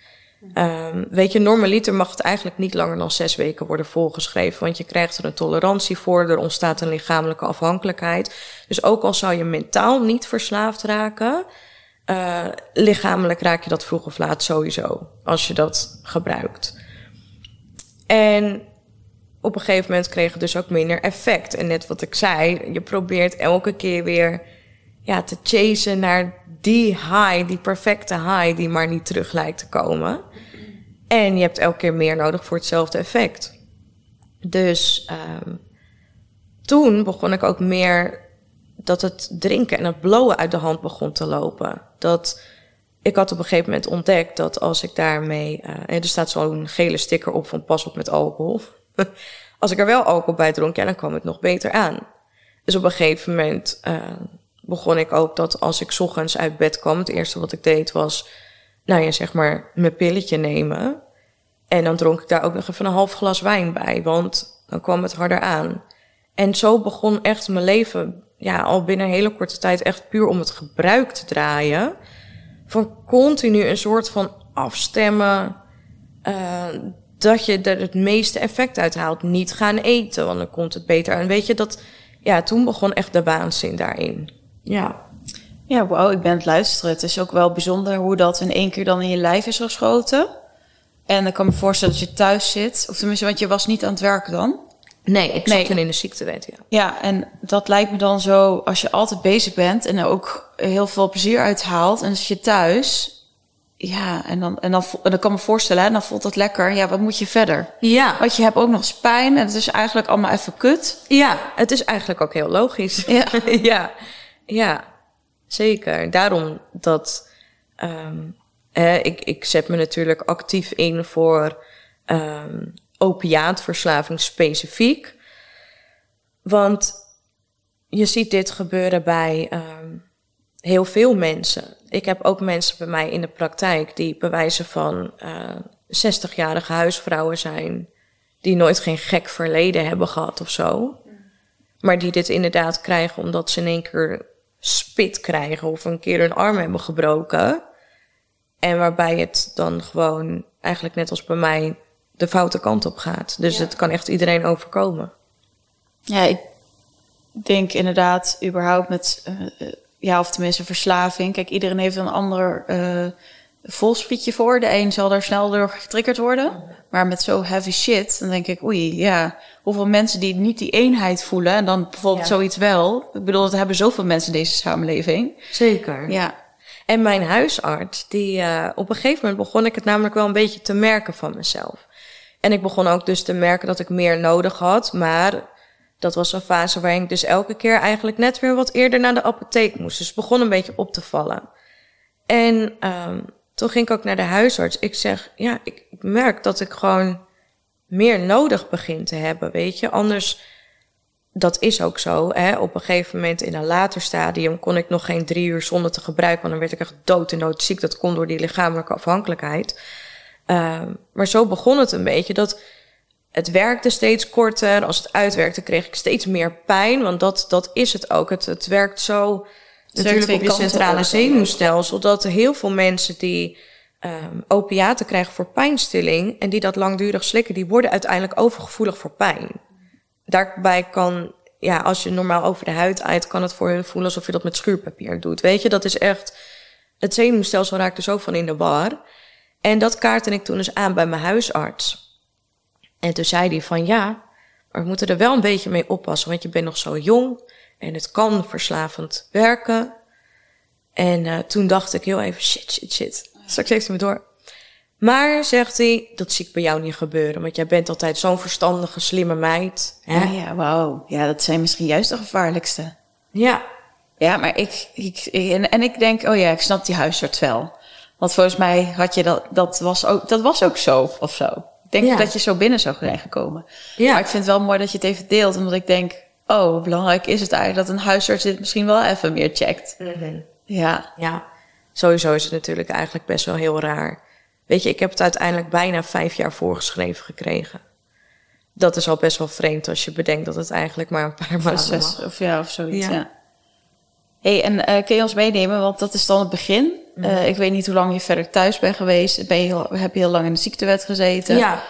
B: Um, weet je, normaliter mag het eigenlijk niet langer dan zes weken worden volgeschreven, want je krijgt er een tolerantie voor, er ontstaat een lichamelijke afhankelijkheid. Dus ook al zou je mentaal niet verslaafd raken, uh, lichamelijk raak je dat vroeg of laat sowieso, als je dat gebruikt. En op een gegeven moment kreeg het dus ook minder effect. En net wat ik zei, je probeert elke keer weer ja, te chasen naar die high, die perfecte high, die maar niet terug lijkt te komen. En je hebt elke keer meer nodig voor hetzelfde effect. Dus um, toen begon ik ook meer dat het drinken en het blowen uit de hand begon te lopen. Dat ik had op een gegeven moment ontdekt dat als ik daarmee. Uh, er staat zo'n gele sticker op van pas op met alcohol. <laughs> als ik er wel alcohol bij dronk, ja, dan kwam het nog beter aan. Dus op een gegeven moment uh, begon ik ook dat als ik ochtends uit bed kwam, het eerste wat ik deed was, nou ja, zeg maar, mijn pilletje nemen. En dan dronk ik daar ook nog even een half glas wijn bij, want dan kwam het harder aan. En zo begon echt mijn leven, ja, al binnen een hele korte tijd echt puur om het gebruik te draaien. Van continu een soort van afstemmen. Uh, dat je er het meeste effect uit haalt. Niet gaan eten, want dan komt het beter aan. Weet je, dat, ja, toen begon echt de waanzin daarin. Ja.
A: Ja, wauw, ik ben het luisteren. Het is ook wel bijzonder hoe dat in één keer dan in je lijf is geschoten. En ik kan me voorstellen dat je thuis zit. Of tenminste, want je was niet aan het werk dan.
B: Nee, ik zat toen in de ziektewet, ja.
A: Ja, en dat lijkt me dan zo, als je altijd bezig bent en er ook heel veel plezier uit haalt. En als je thuis, ja, en dan, en dan, en dan kan me voorstellen, en dan voelt dat lekker. Ja, wat moet je verder?
B: Ja.
A: Want je hebt ook nog spijn en het is eigenlijk allemaal even kut.
B: Ja, het is eigenlijk ook heel logisch.
A: Ja. <laughs>
B: ja. Ja, zeker. Daarom dat um, ik, ik zet me natuurlijk actief in voor um, opiaatverslaving specifiek. Want je ziet dit gebeuren bij um, heel veel mensen. Ik heb ook mensen bij mij in de praktijk die bewijzen van uh, 60-jarige huisvrouwen zijn, die nooit geen gek verleden hebben gehad of zo. Maar die dit inderdaad krijgen omdat ze in één keer spit krijgen of een keer hun arm hebben gebroken. En waarbij het dan gewoon eigenlijk net als bij mij de foute kant op gaat. Dus ja. het kan echt iedereen overkomen.
A: Ja, ik denk inderdaad überhaupt met, uh, ja, of tenminste verslaving. Kijk, iedereen heeft een ander uh, volspietje voor. De een zal daar snel door getriggerd worden. Maar met zo heavy shit, dan denk ik, oei, ja. Hoeveel mensen die niet die eenheid voelen en dan bijvoorbeeld ja. zoiets wel. Ik bedoel, dat hebben zoveel mensen in deze samenleving.
B: Zeker.
A: Ja.
B: En mijn huisarts, die uh, op een gegeven moment begon ik het namelijk wel een beetje te merken van mezelf. En ik begon ook dus te merken dat ik meer nodig had. Maar dat was een fase waarin ik dus elke keer eigenlijk net weer wat eerder naar de apotheek moest. Dus het begon een beetje op te vallen. En um, toen ging ik ook naar de huisarts. Ik zeg, ja, ik, merk dat ik gewoon meer nodig begin te hebben, weet je. Anders, dat is ook zo. Hè? Op een gegeven moment in een later stadium kon ik nog geen drie uur zonder te gebruiken, want dan werd ik echt dood en ziek. Dat kon door die lichamelijke afhankelijkheid. Uh, maar zo begon het een beetje dat het werkte steeds korter. Als het uitwerkte, kreeg ik steeds meer pijn. Want dat, dat is het ook. Het, het werkt zo natuurlijk op je centrale zenuwstelsel. Dat heel veel mensen die um, opiaten krijgen voor pijnstilling en die dat langdurig slikken, die worden uiteindelijk overgevoelig voor pijn. Daarbij kan, ja, als je normaal over de huid uit, kan het voor hun voelen alsof je dat met schuurpapier doet. Weet je, dat is echt. Het zenuwstelsel raakt er zo van in de war. En dat kaartte ik toen eens aan bij mijn huisarts. En toen zei hij van ja, maar we moeten er wel een beetje mee oppassen, want je bent nog zo jong. En het kan verslavend werken. En uh, toen dacht ik heel even, shit, shit, shit. Straks heeft hij me door. Maar, zegt hij, dat zie ik bij jou niet gebeuren. Want jij bent altijd zo'n verstandige, slimme meid.
A: Hè? Ja, ja, wauw. Ja, dat zijn misschien juist de gevaarlijkste.
B: Ja.
A: Ja, maar ik, ik, en, en ik denk, oh ja, ik snap die huisarts wel. Want volgens mij had je dat, dat was ook, dat was ook zo, of zo. Ik denk ja. dat je zo binnen zou zijn gekomen. Ja. Maar ik vind het wel mooi dat je het even deelt, omdat ik denk, oh, belangrijk is het eigenlijk dat een huisarts dit misschien wel even meer checkt. Ja.
B: Ja, sowieso is het natuurlijk eigenlijk best wel heel raar. Weet je, ik heb het uiteindelijk bijna vijf jaar voorgeschreven gekregen. Dat is al best wel vreemd als je bedenkt dat het eigenlijk maar een paar maanden
A: of ja, of zoiets,
B: Ja.
A: ja. hey, en eh, kun je ons meenemen, want dat is dan het begin.
B: Mhm.
A: Eh, ik weet niet hoe lang je verder thuis bent geweest. Ben je heel, heb je heel lang in de ziektewet gezeten?
B: Ja.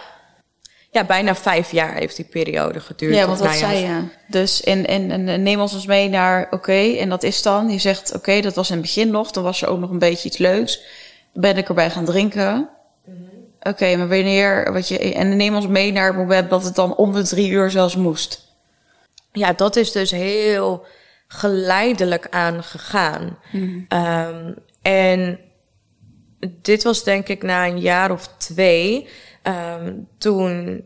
B: ja, bijna vijf jaar heeft die periode geduurd.
A: Ja, want wat
B: ja,
A: zei je? Dus en, en, neem ons eens mee naar, oké, en dat is dan. Je zegt, oké, dat was in het begin nog. Dan was er ook nog een beetje iets leuks. Dan ben ik erbij gaan drinken.
B: Mhm.
A: Oké, maar wanneer, wat je, en neem ons mee naar het moment dat het dan om de drie uur zelfs moest.
B: Ja, dat is dus heel geleidelijk aangegaan. Ehm, en dit was denk ik na een jaar of twee. ehm, toen,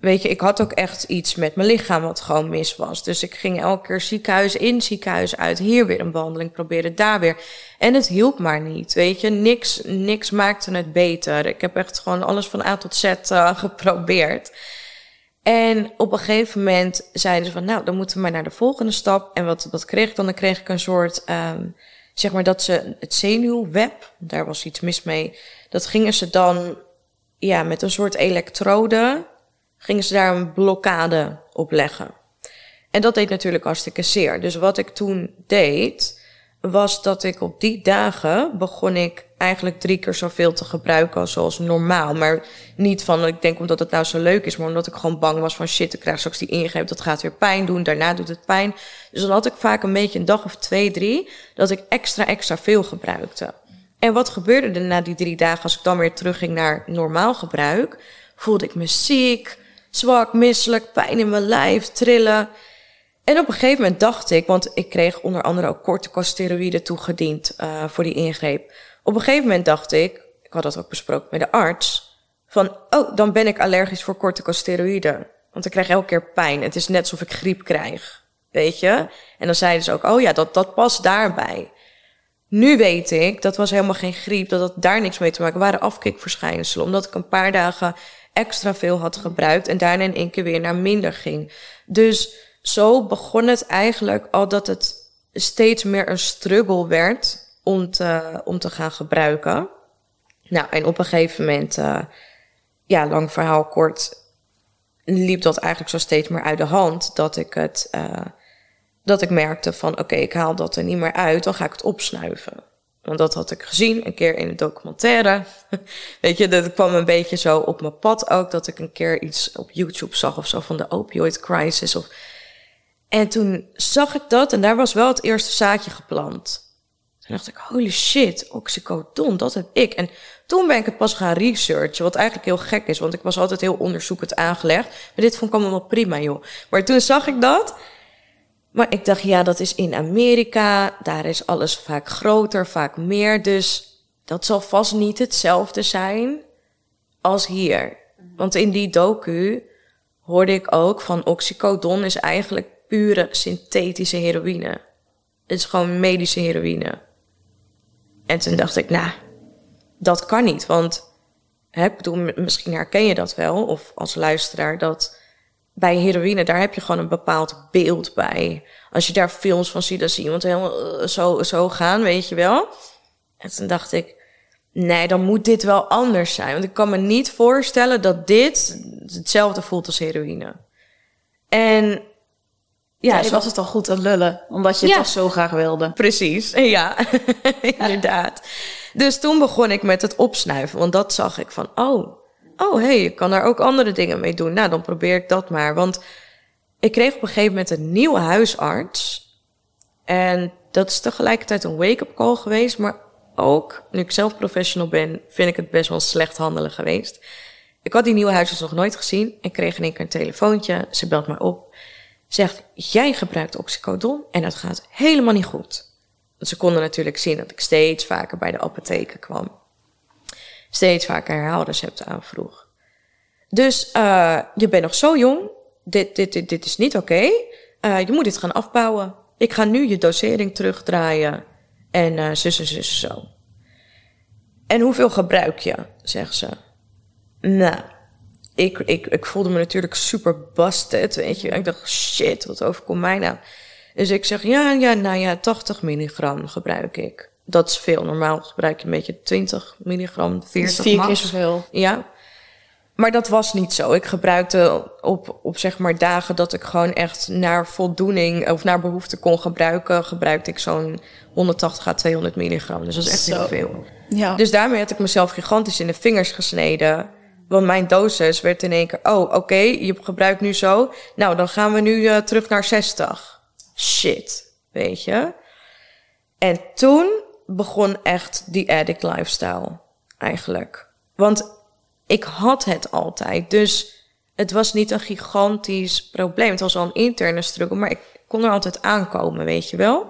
B: weet je, ik had ook echt iets met mijn lichaam wat gewoon mis was. Dus ik ging elke keer ziekenhuis in, ziekenhuis uit. Hier weer een behandeling proberen, daar weer. En het hielp maar niet, weet je. Niks, niks maakte het beter. Ik heb echt gewoon alles van A tot Z eh, <laughs> geprobeerd. En op een gegeven moment zeiden ze van, nou, dan moeten we maar naar de volgende stap. En wat, wat kreeg ik dan? Dan kreeg ik een soort, ehm, zeg maar dat ze het zenuwweb, daar was iets mis mee. Dat gingen ze dan, ja, met een soort elektrode, gingen ze daar een blokkade op leggen. En dat deed natuurlijk hartstikke zeer. Dus wat ik toen deed, was dat ik op die dagen begon ik eigenlijk drie keer zoveel te gebruiken als zoals normaal. Maar niet van, ik denk omdat het nou zo leuk is, maar omdat ik gewoon bang was van shit, ik krijg straks die ingreep, dat gaat weer pijn doen, daarna doet het pijn. Dus dan had ik vaak een beetje een dag of twee, drie, dat ik extra, extra veel gebruikte. En wat gebeurde er na die drie dagen als ik dan weer terugging naar normaal gebruik? Voelde ik me ziek, zwak, misselijk, pijn in mijn lijf, trillen. En op een gegeven moment dacht ik, want ik kreeg onder andere ook corticosteroïden toegediend uh, voor die ingreep. Op een gegeven moment dacht ik, ik had dat ook besproken met de arts, van oh, dan ben ik allergisch voor corticosteroïden. Want ik krijg elke keer pijn. Het is net alsof ik griep krijg, weet je? En dan zeiden ze ook, oh ja, dat, dat past daarbij. Nu weet ik, dat was helemaal geen griep, dat had daar niks mee te maken. waren afkikverschijnselen, omdat ik een paar dagen extra veel had gebruikt en daarna in één keer weer naar minder ging. Dus zo begon het eigenlijk al dat het steeds meer een struggle werd om te, om te gaan gebruiken. Nou, en op een gegeven moment, uh, ja, lang verhaal kort, liep dat eigenlijk zo steeds meer uit de hand dat ik het, uh, dat ik merkte van, oké, ik haal dat er niet meer uit, dan ga ik het opsnuiven. Want dat had ik gezien een keer in een documentaire. <laughs> Weet je, dat kwam een beetje zo op mijn pad ook, dat ik een keer iets op YouTube zag of zo van de opioid crisis of en toen zag ik dat en daar was wel het eerste zaadje geplant. Toen dacht ik, holy shit, oxycodon, dat heb ik. En toen ben ik het pas gaan researchen, wat eigenlijk heel gek is, want ik was altijd heel onderzoekend aangelegd. Maar dit vond ik allemaal prima, joh. Maar toen zag ik dat. Maar ik dacht, ja, dat is in Amerika, daar is alles vaak groter, vaak meer. Dus dat zal vast niet hetzelfde zijn als hier. Want in die docu hoorde ik ook van oxycodon is eigenlijk pure synthetische heroïne. Het is gewoon medische heroïne. En toen dacht ik, nou, dat kan niet. Want, hè, ik bedoel, misschien herken je dat wel, of als luisteraar, dat bij heroïne, daar heb je gewoon een bepaald beeld bij. Als je daar films van ziet, dan zie je iemand helemaal zo, zo gaan, weet je wel. En toen dacht ik, nee, dan moet dit wel anders zijn. Want ik kan me niet voorstellen dat dit hetzelfde voelt als heroïne. En
A: ja, je was het al goed aan lullen, omdat je het
B: Ja.
A: toch zo graag wilde.
B: Precies, <laughs> ja, <laughs> inderdaad. Dus toen begon ik met het opsnuiven, want dat zag ik van, oh, oh hé, hey, je kan daar ook andere dingen mee doen. Nou, dan probeer ik dat maar. Want ik kreeg op een gegeven moment een nieuwe huisarts. En dat is tegelijkertijd een wake-up call geweest, maar ook, nu ik zelf professional ben, vind ik het best wel slecht handelen geweest. Ik had die nieuwe huisarts nog nooit gezien en kreeg in één keer een telefoontje. Ze belt mij op zegt, jij gebruikt oxycodon en dat gaat helemaal niet goed. Want ze konden natuurlijk zien dat ik steeds vaker bij de apotheken kwam. Steeds vaker herhaalrecepten aanvroeg. Dus uh, je bent nog zo jong, dit, dit, dit, dit is niet oké. Uh, je moet dit gaan afbouwen. Ik ga nu je dosering terugdraaien en uh, zus en zus zo. En hoeveel gebruik je, zegt ze. Nou, ik, ik, ik voelde me natuurlijk super busted, weet je. Ik dacht, shit, wat overkomt mij nou? Dus ik zeg, ja, ja, nou ja, 80 milligram gebruik ik. Dat is veel. Normaal gebruik je een beetje 20 milligram, 40
A: vier
B: max.
A: keer zoveel.
B: Ja. Maar dat was niet zo. Ik gebruikte op, op zeg maar dagen dat ik gewoon echt naar voldoening of naar behoefte kon gebruiken, gebruikte ik zo'n 180 à 200 milligram. Dus dat is echt
A: Zo.
B: heel veel.
A: Ja.
B: Dus daarmee had ik mezelf gigantisch in de vingers gesneden. Want mijn dosis werd in één keer, oh oké, je gebruikt nu zo. Nou, dan gaan we nu eh, terug naar 60. Shit, weet je. En toen begon echt die addict lifestyle eigenlijk. Want ik had het altijd. Dus het was niet een gigantisch probleem. Het was al een interne struggle, maar ik kon er altijd aankomen, weet je wel.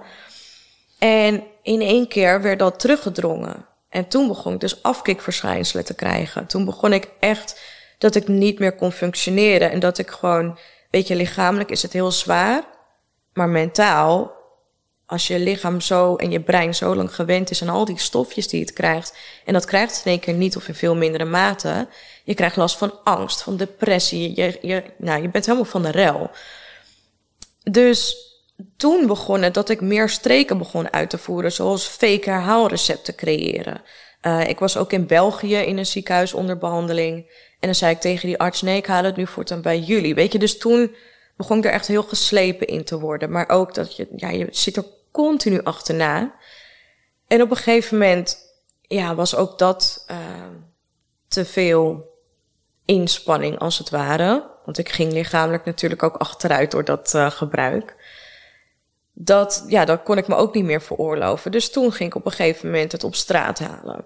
B: En in één keer werd dat teruggedrongen. En toen begon ik dus afkikverschijnselen te krijgen. Toen begon ik echt dat ik niet meer kon functioneren. En dat ik gewoon, weet je, lichamelijk is het heel zwaar. Maar mentaal, als je lichaam zo en je brein zo lang gewend is aan al die stofjes die het krijgt. En dat krijgt het in één keer niet of in veel mindere mate. Je krijgt last van angst, van depressie. Je, je, nou, je bent helemaal van de rel. Dus toen begon het dat ik meer streken begon uit te voeren, zoals fake herhaalrecepten creëren. Uh, ik was ook in België in een ziekenhuis onder behandeling. En dan zei ik tegen die arts, nee, ik haal het nu voortaan bij jullie. Weet je, dus toen begon ik er echt heel geslepen in te worden. Maar ook dat je, ja, je zit er continu achterna. En op een gegeven moment, ja, was ook dat uh, te veel inspanning als het ware. Want ik ging lichamelijk natuurlijk ook achteruit door dat uh, gebruik dat, ja, dat kon ik me ook niet meer veroorloven. Dus toen ging ik op een gegeven moment het op straat halen.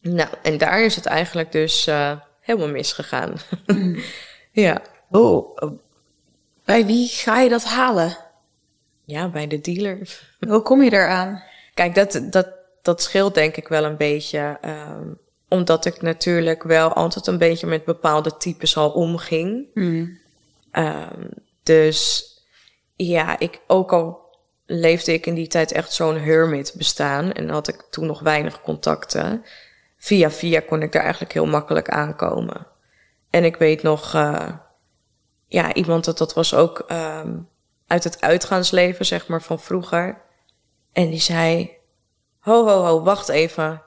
B: Nou, en daar is het eigenlijk dus uh, helemaal misgegaan. Mm. <laughs> ja.
A: Oh, bij wie ga je dat halen?
B: Ja, bij de dealer. <laughs>
A: Hoe kom je eraan?
B: Kijk, dat, dat, dat scheelt denk ik wel een beetje. Um, omdat ik natuurlijk wel altijd een beetje met bepaalde types al omging.
A: Mm.
B: Um, dus ja, ik, ook al leefde ik in die tijd echt zo'n hermit bestaan en had ik toen nog weinig contacten, via via kon ik daar eigenlijk heel makkelijk aankomen. En ik weet nog, uh, ja, iemand dat, dat was ook um, uit het uitgaansleven, zeg maar, van vroeger. En die zei, ho, ho, ho, wacht even.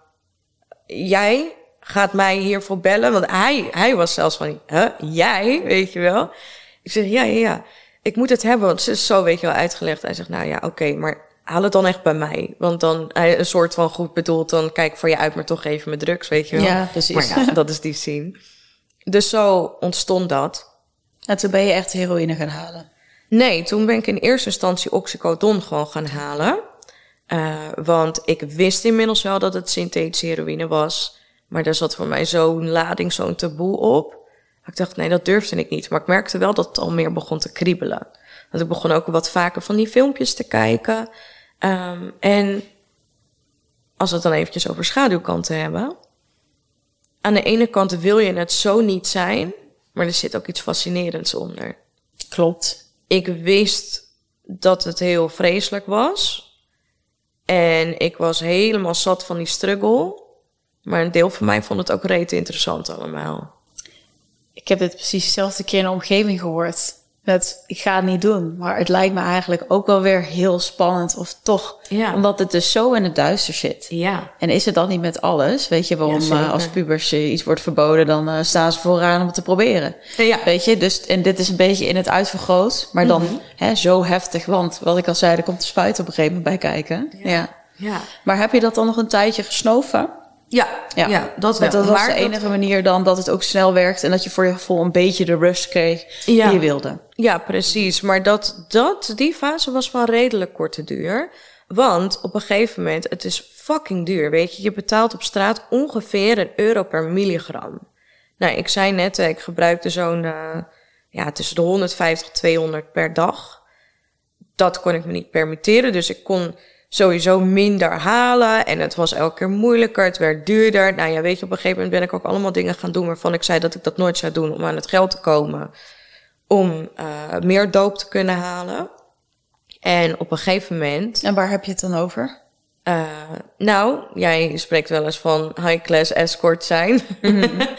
B: Jij gaat mij hiervoor bellen? Want hij, hij was zelfs van, huh, jij, weet je wel? Ik zeg, ja, ja, ja ik moet het hebben, want ze is zo, weet je wel, uitgelegd. Hij zegt, nou ja, oké, okay, maar haal het dan echt bij mij. Want dan, een soort van goed bedoeld, dan kijk voor je uit, maar toch even met drugs, weet je wel.
A: Ja, precies.
B: Maar ja, dat is die scene. Dus zo ontstond dat.
A: En toen ben je echt heroïne gaan halen?
B: Nee, toen ben ik in eerste instantie oxycodon gewoon gaan halen. Uh, want ik wist inmiddels wel dat het synthetische heroïne was. Maar daar zat voor mij zo'n lading, zo'n taboe op. Ik dacht, nee, dat durfde ik niet. Maar ik merkte wel dat het al meer begon te kriebelen. Want ik begon ook wat vaker van die filmpjes te kijken. Um, en als we het dan eventjes over schaduwkanten hebben. Aan de ene kant wil je het zo niet zijn, maar er zit ook iets fascinerends onder.
A: Klopt.
B: Ik wist dat het heel vreselijk was. En ik was helemaal zat van die struggle. Maar een deel van mij vond het ook reet interessant allemaal
A: ik heb dit precies dezelfde keer in de omgeving gehoord. Met, ik ga het niet doen. Maar het lijkt me eigenlijk ook wel weer heel spannend. Of toch,
B: ja.
A: omdat het dus zo in het duister zit.
B: Ja.
A: En is het dan niet met alles? Weet je waarom
B: Ja,
A: uh, als pubers uh, iets wordt verboden... dan uh, staan ze vooraan om het te proberen.
B: Ja.
A: Weet je, dus en dit is een beetje in het uitvergroot. Maar dan
B: Mhm.
A: hè, zo heftig. Want wat ik al zei, er komt de spuit op een gegeven moment bij kijken. Ja.
B: Ja.
A: Maar heb je dat dan nog een tijdje gesnoven?
B: Ja, ja. dat wel.
A: Dat was
B: Maar
A: de enige manier dan dat het ook snel werkt... en dat je voor je gevoel een beetje de rust kreeg
B: Ja.
A: die je wilde.
B: Ja, precies. Maar dat, dat, die fase was van redelijk korte duur. Want op een gegeven moment, het is fucking duur, weet je. Je betaalt op straat ongeveer een euro per milligram. Nou, ik zei net, eh, ik gebruikte zo'n, uh, ja, tussen de 150 200 per dag. Dat kon ik me niet permitteren, dus ik kon sowieso minder halen. En het was elke keer moeilijker, het werd duurder. Nou ja, weet je, op een gegeven moment ben ik ook allemaal dingen gaan doen... waarvan ik zei dat ik dat nooit zou doen om aan het geld te komen... om uh, meer doop te kunnen halen. En op een gegeven moment...
A: En waar heb je het dan over?
B: Uh, nou, jij spreekt wel eens van high-class escort zijn.
A: Mhm. <laughs>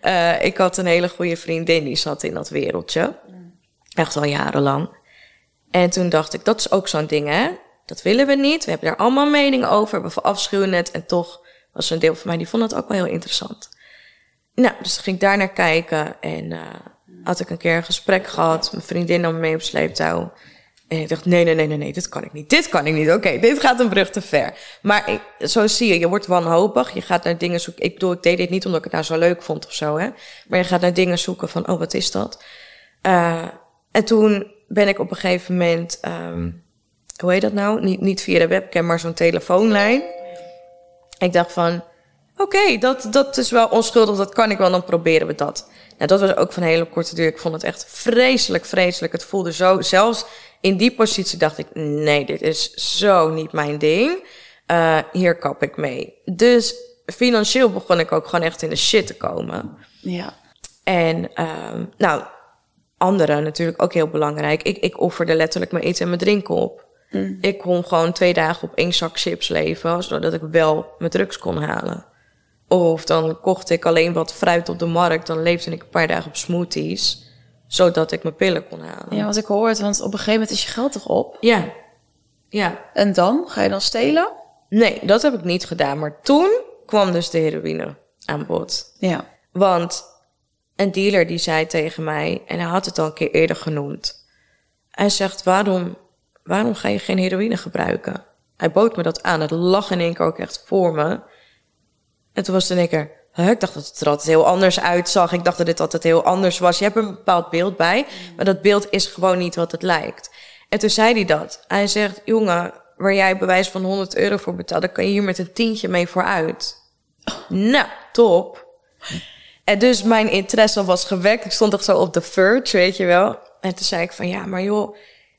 B: Eh, ik had een hele goede vriendin die zat in dat wereldje. Echt al jarenlang. En toen dacht ik, dat is ook zo'n ding, hè? Dat willen we niet. We hebben daar allemaal meningen over. We verafschuwen het. En toch was er een deel van mij die vond het ook wel heel interessant. Nou, dus ging ik daar naar kijken. En uh, had ik een keer een gesprek gehad. Mijn vriendin nam me mee op sleeptouw. En ik dacht, nee, nee, nee, nee, nee, dit kan ik niet. Dit kan ik niet. Oké, dit gaat een brug te ver. Maar ik, zo zie je, je wordt wanhopig. Je gaat naar dingen zoeken. Ik bedoel, ik deed dit niet omdat ik het nou zo leuk vond of zo, hè. Maar je gaat naar dingen zoeken van, oh, wat is dat? Uh, en toen ben ik op een gegeven moment, um, hoe heet dat nou? Niet, niet via de webcam, maar zo'n telefoonlijn. Ik dacht van, oké, okay, dat, dat is wel onschuldig, dat kan ik wel, dan proberen we dat. Nou, dat was ook van een hele korte duur. Ik vond het echt vreselijk, vreselijk. Het voelde zo, zelfs in die positie dacht ik, nee, dit is zo niet mijn ding. Uh, hier kap ik mee. Dus financieel begon ik ook gewoon echt in de shit te komen.
A: Ja.
B: En um, nou, anderen natuurlijk ook heel belangrijk. Ik, ik offerde letterlijk mijn eten en mijn drinken op. Mm. Ik kon gewoon twee dagen op één zak chips leven, zodat ik wel mijn drugs kon halen. Of dan kocht ik alleen wat fruit op de markt, dan leefde ik een paar dagen op smoothies zodat ik mijn pillen kon halen.
A: Ja, wat ik hoorde, want op een gegeven moment is je geld toch op?
B: Ja. Ja.
A: En dan? Ga je dan stelen?
B: Nee, dat heb ik niet gedaan. Maar toen kwam dus de heroïne aan bod.
A: Ja.
B: Want een dealer die zei tegen mij, en hij had het al een keer eerder genoemd. Hij zegt, waarom, waarom ga je geen heroïne gebruiken? Hij bood me dat aan. Het lag in één keer ook echt voor me. En toen was het in één ik dacht dat het er altijd heel anders uitzag. Ik dacht dat dit altijd heel anders was. Je hebt een bepaald beeld bij, maar dat beeld is gewoon niet wat het lijkt. En toen zei hij dat. Hij zegt, jongen, waar jij bewijs van 100 euro voor betaalt, dan kan je hier met een tientje mee vooruit. Nou, top. En dus mijn interesse was gewekt. Ik stond toch zo op de verge, weet je wel. En toen zei ik van, ja, maar joh,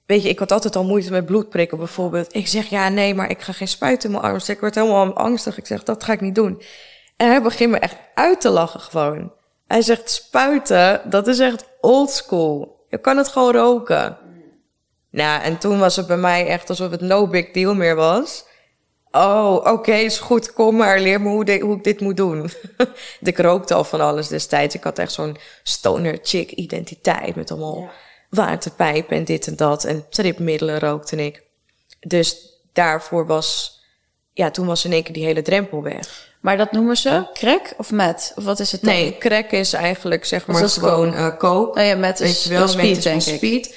B: weet je, ik had altijd al moeite met bloedprikken bijvoorbeeld. Ik zeg, ja, nee, maar ik ga geen spuit in mijn arm. Ik word helemaal angstig. Ik zeg, dat ga ik niet doen. En hij begint me echt uit te lachen gewoon. Hij zegt spuiten, dat is echt oldschool. Je kan het gewoon roken. Nou, en toen was het bij mij echt alsof het no big deal meer was. Oh, oké, is goed, kom maar, leer me hoe, hoe ik dit moet doen. <laughs> ik rookte al van alles destijds. Ik had echt zo'n stoner chick identiteit met allemaal. Waterpijpen en dit en dat. En tripmiddelen rookte ik. Dus daarvoor was, ja, toen was in één keer die hele drempel weg.
A: Maar dat noemen ze crack of met? Of wat is het
B: dan? Nee, crack is eigenlijk zeg maar gewoon uh, coke.
A: Ja, met is wel, speed, met denk speed.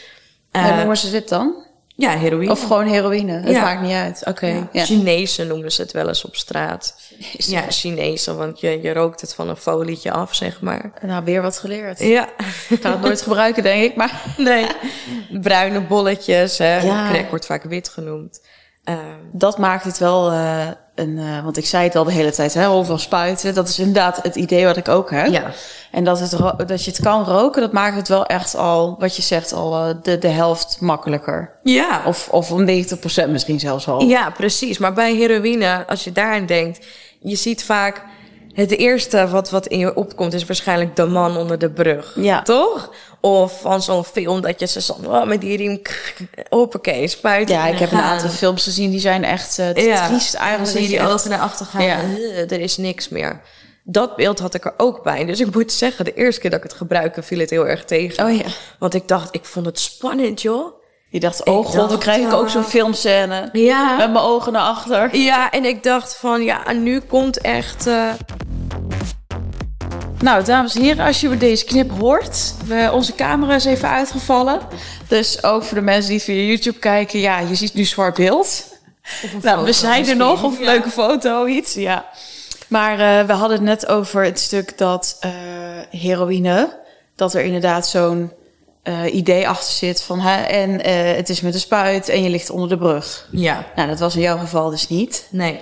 A: Uh, Hoe noemen ze dit dan?
B: Ja, heroïne.
A: Of gewoon heroïne. Het ja. maakt niet uit. Oké. Okay.
B: Ja. Chinezen noemen ze het wel eens op straat. Chinezen. Ja, Chinezen, want je, je rookt het van een folietje af, zeg maar.
A: Nou, weer wat geleerd.
B: Ja.
A: Ik ga het nooit gebruiken, denk ik, maar...
B: Nee. Bruine bolletjes, hè. Ja. Crack wordt vaak wit genoemd.
A: Uh, dat maakt het wel... Uh, een, uh, want ik zei het al de hele tijd, hè, overal spuiten. Dat is inderdaad het idee wat ik ook heb.
B: Ja.
A: En dat, het dat je het kan roken, dat maakt het wel echt al, wat je zegt, al uh, de, de helft makkelijker.
B: Ja.
A: Of, of om 90% misschien zelfs al.
B: Ja, precies. Maar bij heroïne, als je daaraan denkt, je ziet vaak het eerste wat, wat in je opkomt is waarschijnlijk de man onder de brug.
A: Ja.
B: Toch? Of van zo'n film dat je ze zo oh, met die riem, hoppakee, spuiten.
A: Ja, ik heb een aantal films gezien die zijn echt uh, ja. triest eigenlijk.
B: zie je die ogen naar achter gaan ja. Uh, er is niks meer. Dat beeld had ik er ook bij. Dus ik moet zeggen, de eerste keer dat ik het gebruikte viel het heel erg tegen.
A: Oh ja.
B: Want ik dacht, ik vond het spannend joh.
A: Je dacht, oh god, dan krijg ik ook zo'n filmscène.
B: Ja.
A: Met mijn ogen naar achter.
B: Ja, en ik dacht van, ja, nu komt echt... Uh...
A: Nou, dames en heren, als je deze knip hoort, we, onze camera is even uitgevallen. Dus ook voor de mensen die via YouTube kijken, ja, je ziet nu zwart beeld. Nou, we zijn er nog, of een ja. leuke foto, iets, ja. Maar uh, we hadden het net over het stuk dat uh, heroïne, dat er inderdaad zo'n uh, idee achter zit van hè, en het is met een spuit en je ligt onder de brug.
B: Ja.
A: Nou, dat was in jouw geval dus niet.
B: Nee.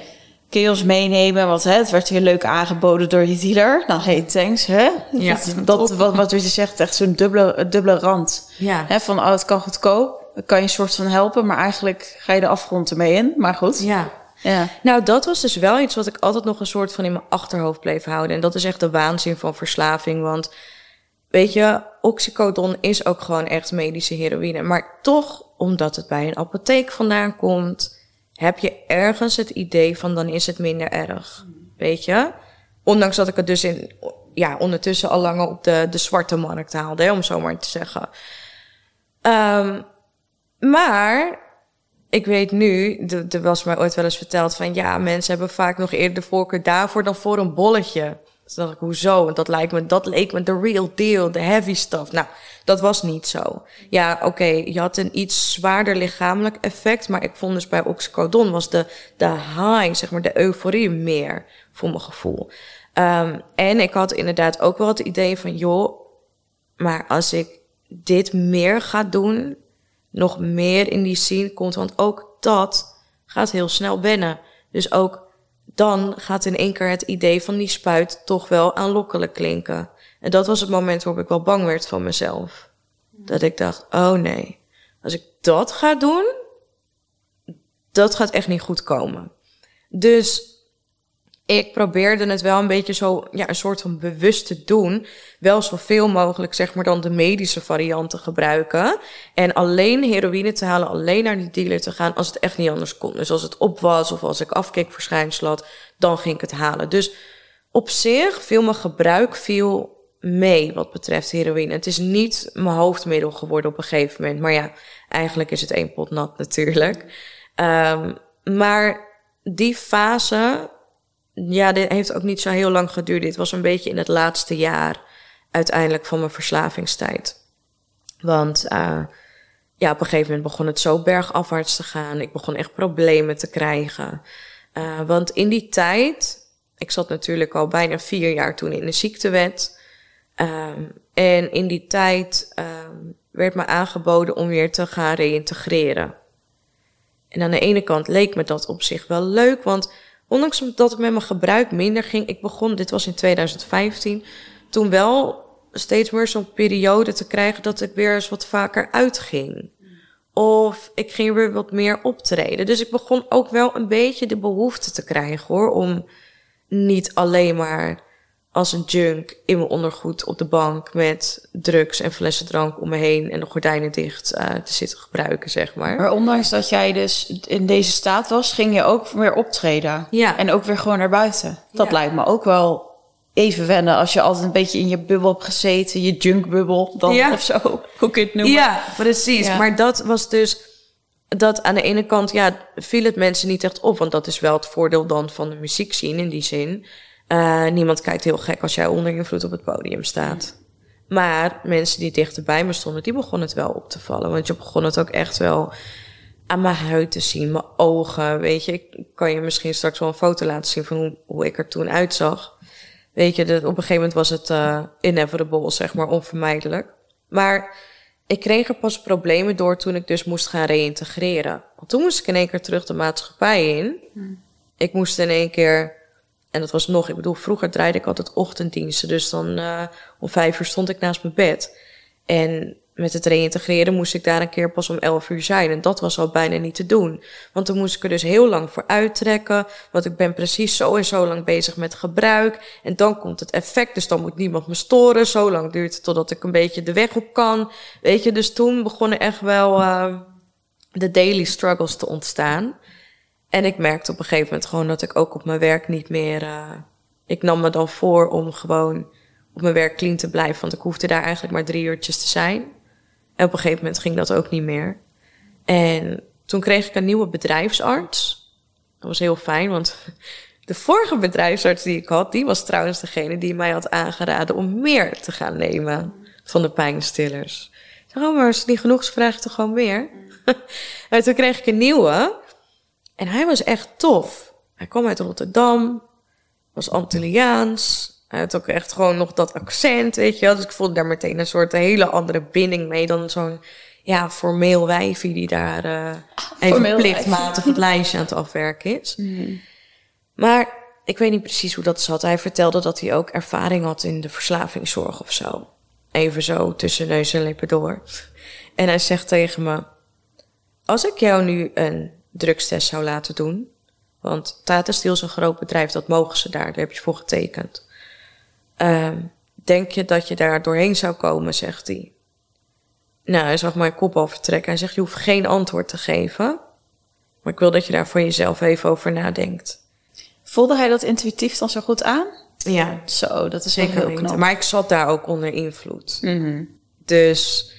A: Kun je ons meenemen? Want hè, het werd heel leuk aangeboden door je dealer. Nou, hey, thanks. Hè?
B: Ja,
A: dat, dat wat, wat je zegt, echt zo'n dubbele, dubbele rand.
B: Ja.
A: Hè, van, oh, het kan goedkoop. Kan je een soort van helpen, maar eigenlijk ga je de afgrond ermee in. Maar goed.
B: Ja.
A: Ja.
B: Nou, dat was dus wel iets wat ik altijd nog een soort van in mijn achterhoofd bleef houden. En dat is echt de waanzin van verslaving. Want weet je, oxycodon is ook gewoon echt medische heroïne. Maar toch, omdat het bij een apotheek vandaan komt, heb je ergens het idee van dan is het minder erg. Weet je? Ondanks dat ik het dus in, ja, ondertussen al langer op de, de zwarte markt haalde, hè, om zo maar te zeggen. Ehm, maar ik weet nu, er was mij ooit wel eens verteld van ja, mensen hebben vaak nog eerder de voorkeur daarvoor dan voor een bolletje. Toen dacht ik, hoezo? Want dat lijkt me, dat leek me de real deal, de heavy stuff. Nou, dat was niet zo. Ja, oké, je had een iets zwaarder lichamelijk effect, maar ik vond dus bij oxycodon was de, de high, zeg maar, de euforie meer voor mijn gevoel. Um, en ik had inderdaad ook wel het idee van, joh, maar als ik dit meer ga doen, nog meer in die scene komt, want ook dat gaat heel snel wennen. Dus ook dan gaat in één keer het idee van die spuit toch wel aanlokkelijk klinken. En dat was het moment waarop ik wel bang werd van mezelf. Dat ik dacht, oh nee, als ik dat ga doen, dat gaat echt niet goed komen. Dus ik probeerde het wel een beetje zo, ja, een soort van bewust te doen. Wel zoveel mogelijk, zeg maar, dan de medische varianten gebruiken. En alleen heroïne te halen, alleen naar die dealer te gaan als het echt niet anders kon. Dus als het op was of als ik afkeekverschijnsel had, dan ging ik het halen. Dus op zich viel mijn gebruik viel mee wat betreft heroïne. Het is niet mijn hoofdmiddel geworden op een gegeven moment. Maar ja, eigenlijk is het één pot nat natuurlijk. Um, maar die fase ja, dit heeft ook niet zo heel lang geduurd. Dit was een beetje in het laatste jaar uiteindelijk van mijn verslavingstijd. Want uh, ja, op een gegeven moment begon het zo bergafwaarts te gaan. Ik begon echt problemen te krijgen. Uh, want in die tijd, ik zat natuurlijk al bijna vier jaar toen in de ziektewet. Um, en in die tijd um, werd me aangeboden om weer te gaan reïntegreren. En aan de ene kant leek me dat op zich wel leuk, want Ondanks dat het met mijn gebruik minder ging, ik begon, dit was in 2015, toen wel steeds meer zo'n periode te krijgen dat ik weer eens wat vaker uitging. Of ik ging weer wat meer optreden. Dus ik begon ook wel een beetje de behoefte te krijgen hoor, om niet alleen maar als een junk in mijn ondergoed op de bank met drugs en flessen drank om me heen en de gordijnen dicht uh, te zitten gebruiken, zeg maar.
A: Maar ondanks dat jij dus in deze staat was, ging je ook weer optreden. Ja. En ook weer gewoon naar buiten. Dat lijkt me ook wel even wennen als je altijd een beetje in je bubbel hebt gezeten, je junkbubbel dan ja. of zo. Hoe kun je het noemen?
B: Ja, precies. Maar dat was dus dat aan de ene kant, ja, viel het mensen niet echt op, want dat is wel het voordeel dan van de muziek zien in die zin. Uh, niemand kijkt heel gek als jij onder invloed op het podium staat. Maar mensen die dichterbij me stonden, die begonnen het wel op te vallen. Want je begon het ook echt wel aan mijn huid te zien, mijn ogen. Weet je, ik kan je misschien straks wel een foto laten zien van hoe, hoe ik er toen uitzag. Weet je, op een gegeven moment was het uh, inevitable, zeg maar, onvermijdelijk. Maar ik kreeg er pas problemen door toen ik dus moest gaan reïntegreren. Want toen moest ik in één keer terug de maatschappij in. Hmm. Ik moest in één keer en dat was nog, ik bedoel, vroeger draaide ik altijd ochtenddiensten. Dus dan uh, om vijf uur stond ik naast mijn bed. En met het reïntegreren moest ik daar een keer pas om elf uur zijn. En dat was al bijna niet te doen. Want dan moest ik er dus heel lang voor uittrekken. Want ik ben precies zo en zo lang bezig met gebruik. En dan komt het effect, dus dan moet niemand me storen. Zo lang duurt het totdat ik een beetje de weg op kan. Weet je, dus toen begonnen echt wel uh, de daily struggles te ontstaan. En ik merkte op een gegeven moment gewoon dat ik ook op mijn werk niet meer. Uh, ik nam me dan voor om gewoon op mijn werk clean te blijven, want ik hoefde daar eigenlijk maar drie uurtjes te zijn. En op een gegeven moment ging dat ook niet meer. En toen kreeg ik een nieuwe bedrijfsarts. Dat was heel fijn, want <laughs> de vorige bedrijfsarts die ik had, die was trouwens degene die mij had aangeraden om meer te gaan nemen van de pijnstillers. Ik zei, oh, maar als het niet genoeg is, vraag toch gewoon meer? <laughs> en toen kreeg ik een nieuwe. En hij was echt tof. Hij kwam uit Rotterdam, was Antilliaans. Hij had ook echt gewoon nog dat accent, weet je wel. Dus ik voelde daar meteen een soort hele andere binding mee dan zo'n ja, formeel wijfie die daar uh, even plichtmatig het lijstje aan het afwerken is. <laughs> Mm. Maar ik weet niet precies hoe dat zat. Hij vertelde dat hij ook ervaring had in de verslavingszorg of zo. Even zo tussen neus en lippen door. En hij zegt tegen me: Als ik jou nu een drugstest zou laten doen. Want Tata Steel is een groot bedrijf, dat mogen ze daar, daar heb je voor getekend. Uh, denk je dat je daar doorheen zou komen, zegt hij. Nou, hij zag mijn kop al vertrekken. Hij zegt, je hoeft geen antwoord te geven. Maar ik wil dat je daar voor jezelf even over nadenkt.
A: Voelde hij dat intuïtief dan zo goed aan?
B: Ja,
A: Zo, dat is
B: zeker
A: heel knap.
B: Maar ik zat daar ook onder invloed.
A: Mhm.
B: Dus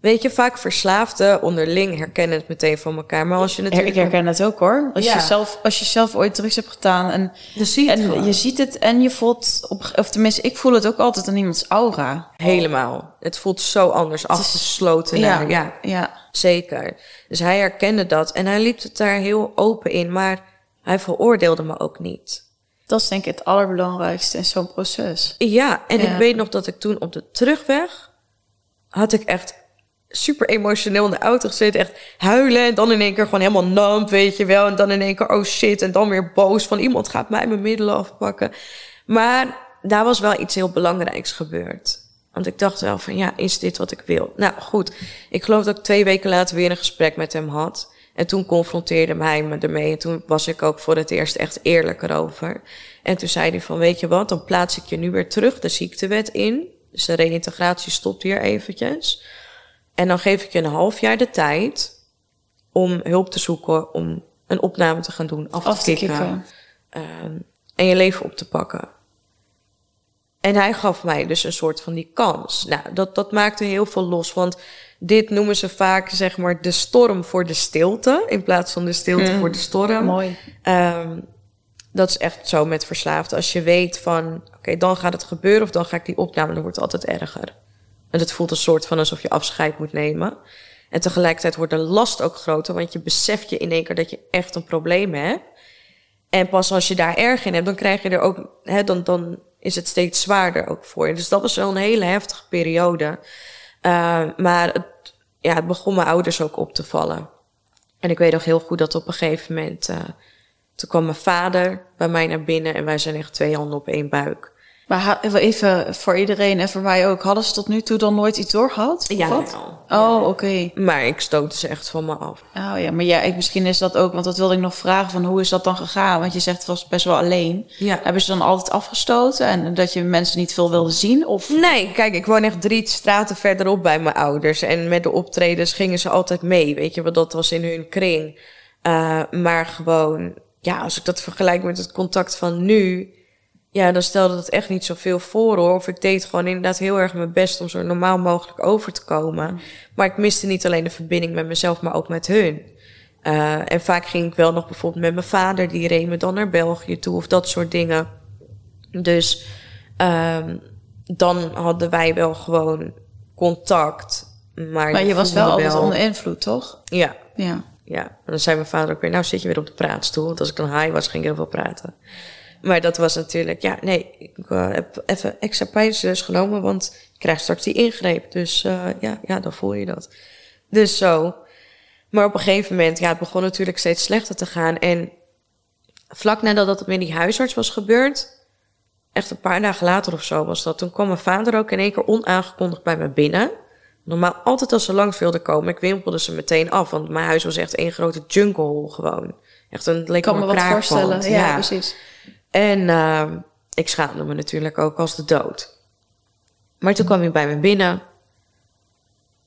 B: weet je, vaak verslaafden onderling herkennen het meteen van elkaar. Maar als je natuurlijk...
A: Ik herken het ook hoor. Als,
B: Ja.
A: je zelf, als je zelf ooit drugs hebt gedaan en,
B: zie je
A: en
B: gewoon.
A: je ziet het en je voelt, op, of tenminste, ik voel het ook altijd aan iemands aura.
B: Helemaal. Het voelt zo anders afgesloten.
A: Ja.
B: ja,
A: Ja,
B: zeker. Dus hij herkende dat en hij liep het daar heel open in. Maar hij veroordeelde me ook niet.
A: dat is denk ik het allerbelangrijkste in zo'n proces.
B: Ja, en
A: Ja.
B: ik weet nog dat ik toen op de terugweg... had ik echt super emotioneel in de auto gezeten. Echt huilen en dan in één keer gewoon helemaal numb, weet je wel. En dan in één keer, oh shit. En dan weer boos van iemand gaat mij mijn middelen afpakken. Maar daar was wel iets heel belangrijks gebeurd. Want ik dacht wel van, ja, is dit wat ik wil? Nou goed, ik geloof dat ik twee weken later weer een gesprek met hem had. En toen confronteerde hij me ermee. En toen was ik ook voor het eerst echt eerlijk erover. En toen zei hij van, weet je wat, dan plaats ik je nu weer terug de ziektewet in. Dus de reïntegratie stopt hier eventjes. En dan geef ik je een half jaar de tijd om hulp te zoeken, om een opname te gaan doen, af,
A: Af te
B: kicken,
A: kicken.
B: ehm, en je leven op te pakken. En hij gaf mij dus een soort van die kans. Nou, dat, dat maakte heel veel los, want dit noemen ze vaak, zeg maar, de storm voor de stilte, in plaats van de stilte
A: Mm.
B: voor de storm.
A: Mooi.
B: Ehm, dat is echt zo met verslaafden. Als je weet van, oké, dan gaat het gebeuren of dan ga ik die opname, dan wordt het altijd erger. En het voelt een soort van alsof je afscheid moet nemen. En tegelijkertijd wordt de last ook groter, want je beseft je in één keer dat je echt een probleem hebt. En pas als je daar erg in hebt, dan krijg je er ook, hè, dan, dan is het steeds zwaarder ook voor je. Dus dat was wel een hele heftige periode. Uh, maar het, ja, het begon mijn ouders ook op te vallen. En ik weet nog heel goed dat op een gegeven moment, uh, toen kwam mijn vader bij mij naar binnen en wij zijn echt twee handen op één buik.
A: Maar even voor iedereen en voor mij ook, hadden ze tot nu toe dan nooit iets doorgehad?
B: Ja,
A: wat?
B: wel.
A: Oh, oké.
B: Maar ik stootte ze echt van me af.
A: Oh ja, maar ja, ik, misschien is dat ook, want dat wilde ik nog vragen van hoe is dat dan gegaan? Want je zegt het was best wel alleen.
B: Ja.
A: Hebben ze dan altijd afgestoten en dat je mensen niet veel wilde zien? Of
B: Nee, kijk, ik woon echt drie straten verderop bij mijn ouders. En met de optredens gingen ze altijd mee, weet je, want dat was in hun kring. Uh, maar gewoon, ja, als ik dat vergelijk met het contact van nu, ja, dan stelde dat echt niet zoveel voor hoor. Of ik deed gewoon inderdaad heel erg mijn best om zo normaal mogelijk over te komen. Maar ik miste niet alleen de verbinding met mezelf, maar ook met hun. Uh, en vaak ging ik wel nog bijvoorbeeld met mijn vader, die reed me dan naar België toe of dat soort dingen. Dus um, dan hadden wij wel gewoon contact. Maar,
A: maar je was wel altijd onder invloed, toch?
B: Ja.
A: Ja.
B: Ja, en dan zei mijn vader ook weer, nou zit je weer op de praatstoel. Want als ik dan high was, ging ik heel veel praten. Maar dat was natuurlijk, ja, nee, ik uh, heb even extra pijnstillers genomen, want ik krijg straks die ingreep. Dus uh, ja, ja, dan voel je dat. Dus zo. Maar op een gegeven moment, ja, het begon natuurlijk steeds slechter te gaan. En vlak nadat dat met die huisarts was gebeurd, echt een paar dagen later of zo was dat, toen kwam mijn vader ook in één keer onaangekondigd bij me binnen. Normaal altijd als ze langs wilden komen, ik wimpelde ze meteen af, want mijn huis was echt één grote jungle gewoon. Echt een leek
A: kan me wat voorstellen. Ja,
B: ja,
A: precies.
B: En uh, ik schaamde me natuurlijk ook als de dood. Maar toen kwam hij bij me binnen.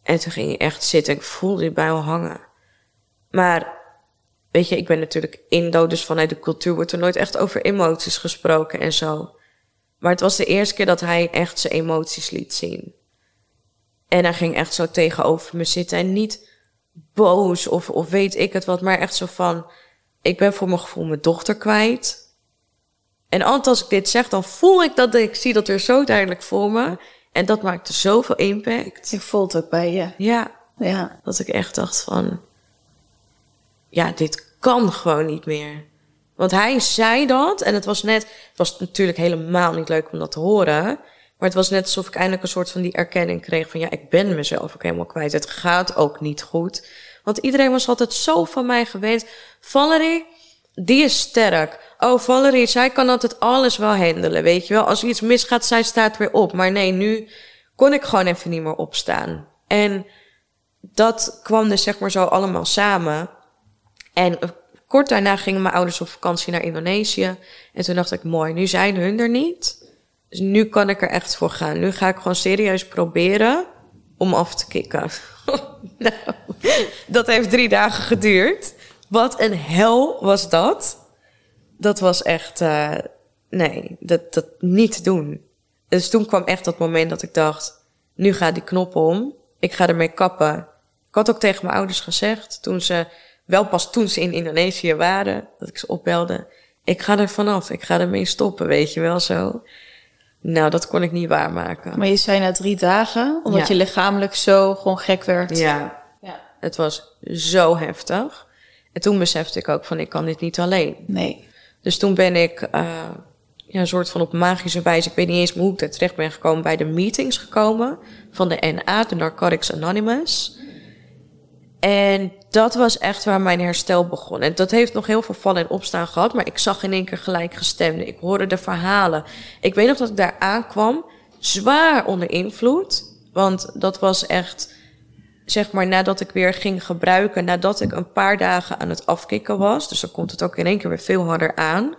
B: En toen ging hij echt zitten. Ik voelde die bij al hangen. Maar, weet je, ik ben natuurlijk Indo, dus vanuit de cultuur wordt er nooit echt over emoties gesproken en zo. Maar het was de eerste keer dat hij echt zijn emoties liet zien. En hij ging echt zo tegenover me zitten. En niet boos of, of weet ik het wat, maar echt zo van... Ik ben voor mijn gevoel mijn dochter kwijt. En altijd als ik dit zeg, dan voel ik dat ik zie dat weer zo duidelijk voor me. En dat maakte zoveel impact.
A: Je voelt ook bij je.
B: Ja,
A: ja.
B: dat ik echt dacht van... Ja, dit kan gewoon niet meer. Want hij zei dat en het was net... Het was natuurlijk helemaal niet leuk om dat te horen... Maar het was net alsof ik eindelijk een soort van die erkenning kreeg van ja, ik ben mezelf ook helemaal kwijt. Het gaat ook niet goed. Want iedereen was altijd zo van mij gewend. Valerie, die is sterk. Oh, Valerie, zij kan altijd alles wel handelen, weet je wel. Als iets misgaat, zij staat weer op. Maar nee, nu kon ik gewoon even niet meer opstaan. En dat kwam dus zeg maar zo allemaal samen. En kort daarna gingen mijn ouders op vakantie naar Indonesië. En toen dacht ik, mooi, nu zijn hun er niet. Dus nu kan ik er echt voor gaan. Nu ga ik gewoon serieus proberen om af te kicken. <laughs> nou, dat heeft drie dagen geduurd. Wat een hel was dat. Dat was echt, uh, nee, dat, dat niet doen. Dus toen kwam echt dat moment dat ik dacht, nu gaat die knop om. Ik ga ermee kappen. Ik had ook tegen mijn ouders gezegd, toen ze, wel pas toen ze in Indonesië waren, dat ik ze opbelde. Ik ga er vanaf, ik ga ermee stoppen, weet je wel zo. Nou, dat kon ik niet waarmaken.
A: Maar je zei na drie dagen, omdat
B: Ja.
A: je lichamelijk zo gewoon gek werd.
B: Ja,
A: Ja.
B: het was zo heftig. En toen besefte ik ook van, ik kan dit niet alleen.
A: Nee.
B: Dus toen ben ik eh, ja, een soort van op magische wijze, ik weet niet eens hoe ik daar terecht ben gekomen, bij de meetings gekomen van de NA, de Narcotics Anonymous. En dat was echt waar mijn herstel begon. En dat heeft nog heel veel vallen en opstaan gehad, maar ik zag in één keer gelijk gestemde. Ik hoorde de verhalen. Ik weet nog dat ik daar aankwam, zwaar onder invloed. Want dat was echt, zeg maar, nadat ik weer ging gebruiken, nadat ik een paar dagen aan het afkicken was. Dus dan komt het ook in één keer weer veel harder aan.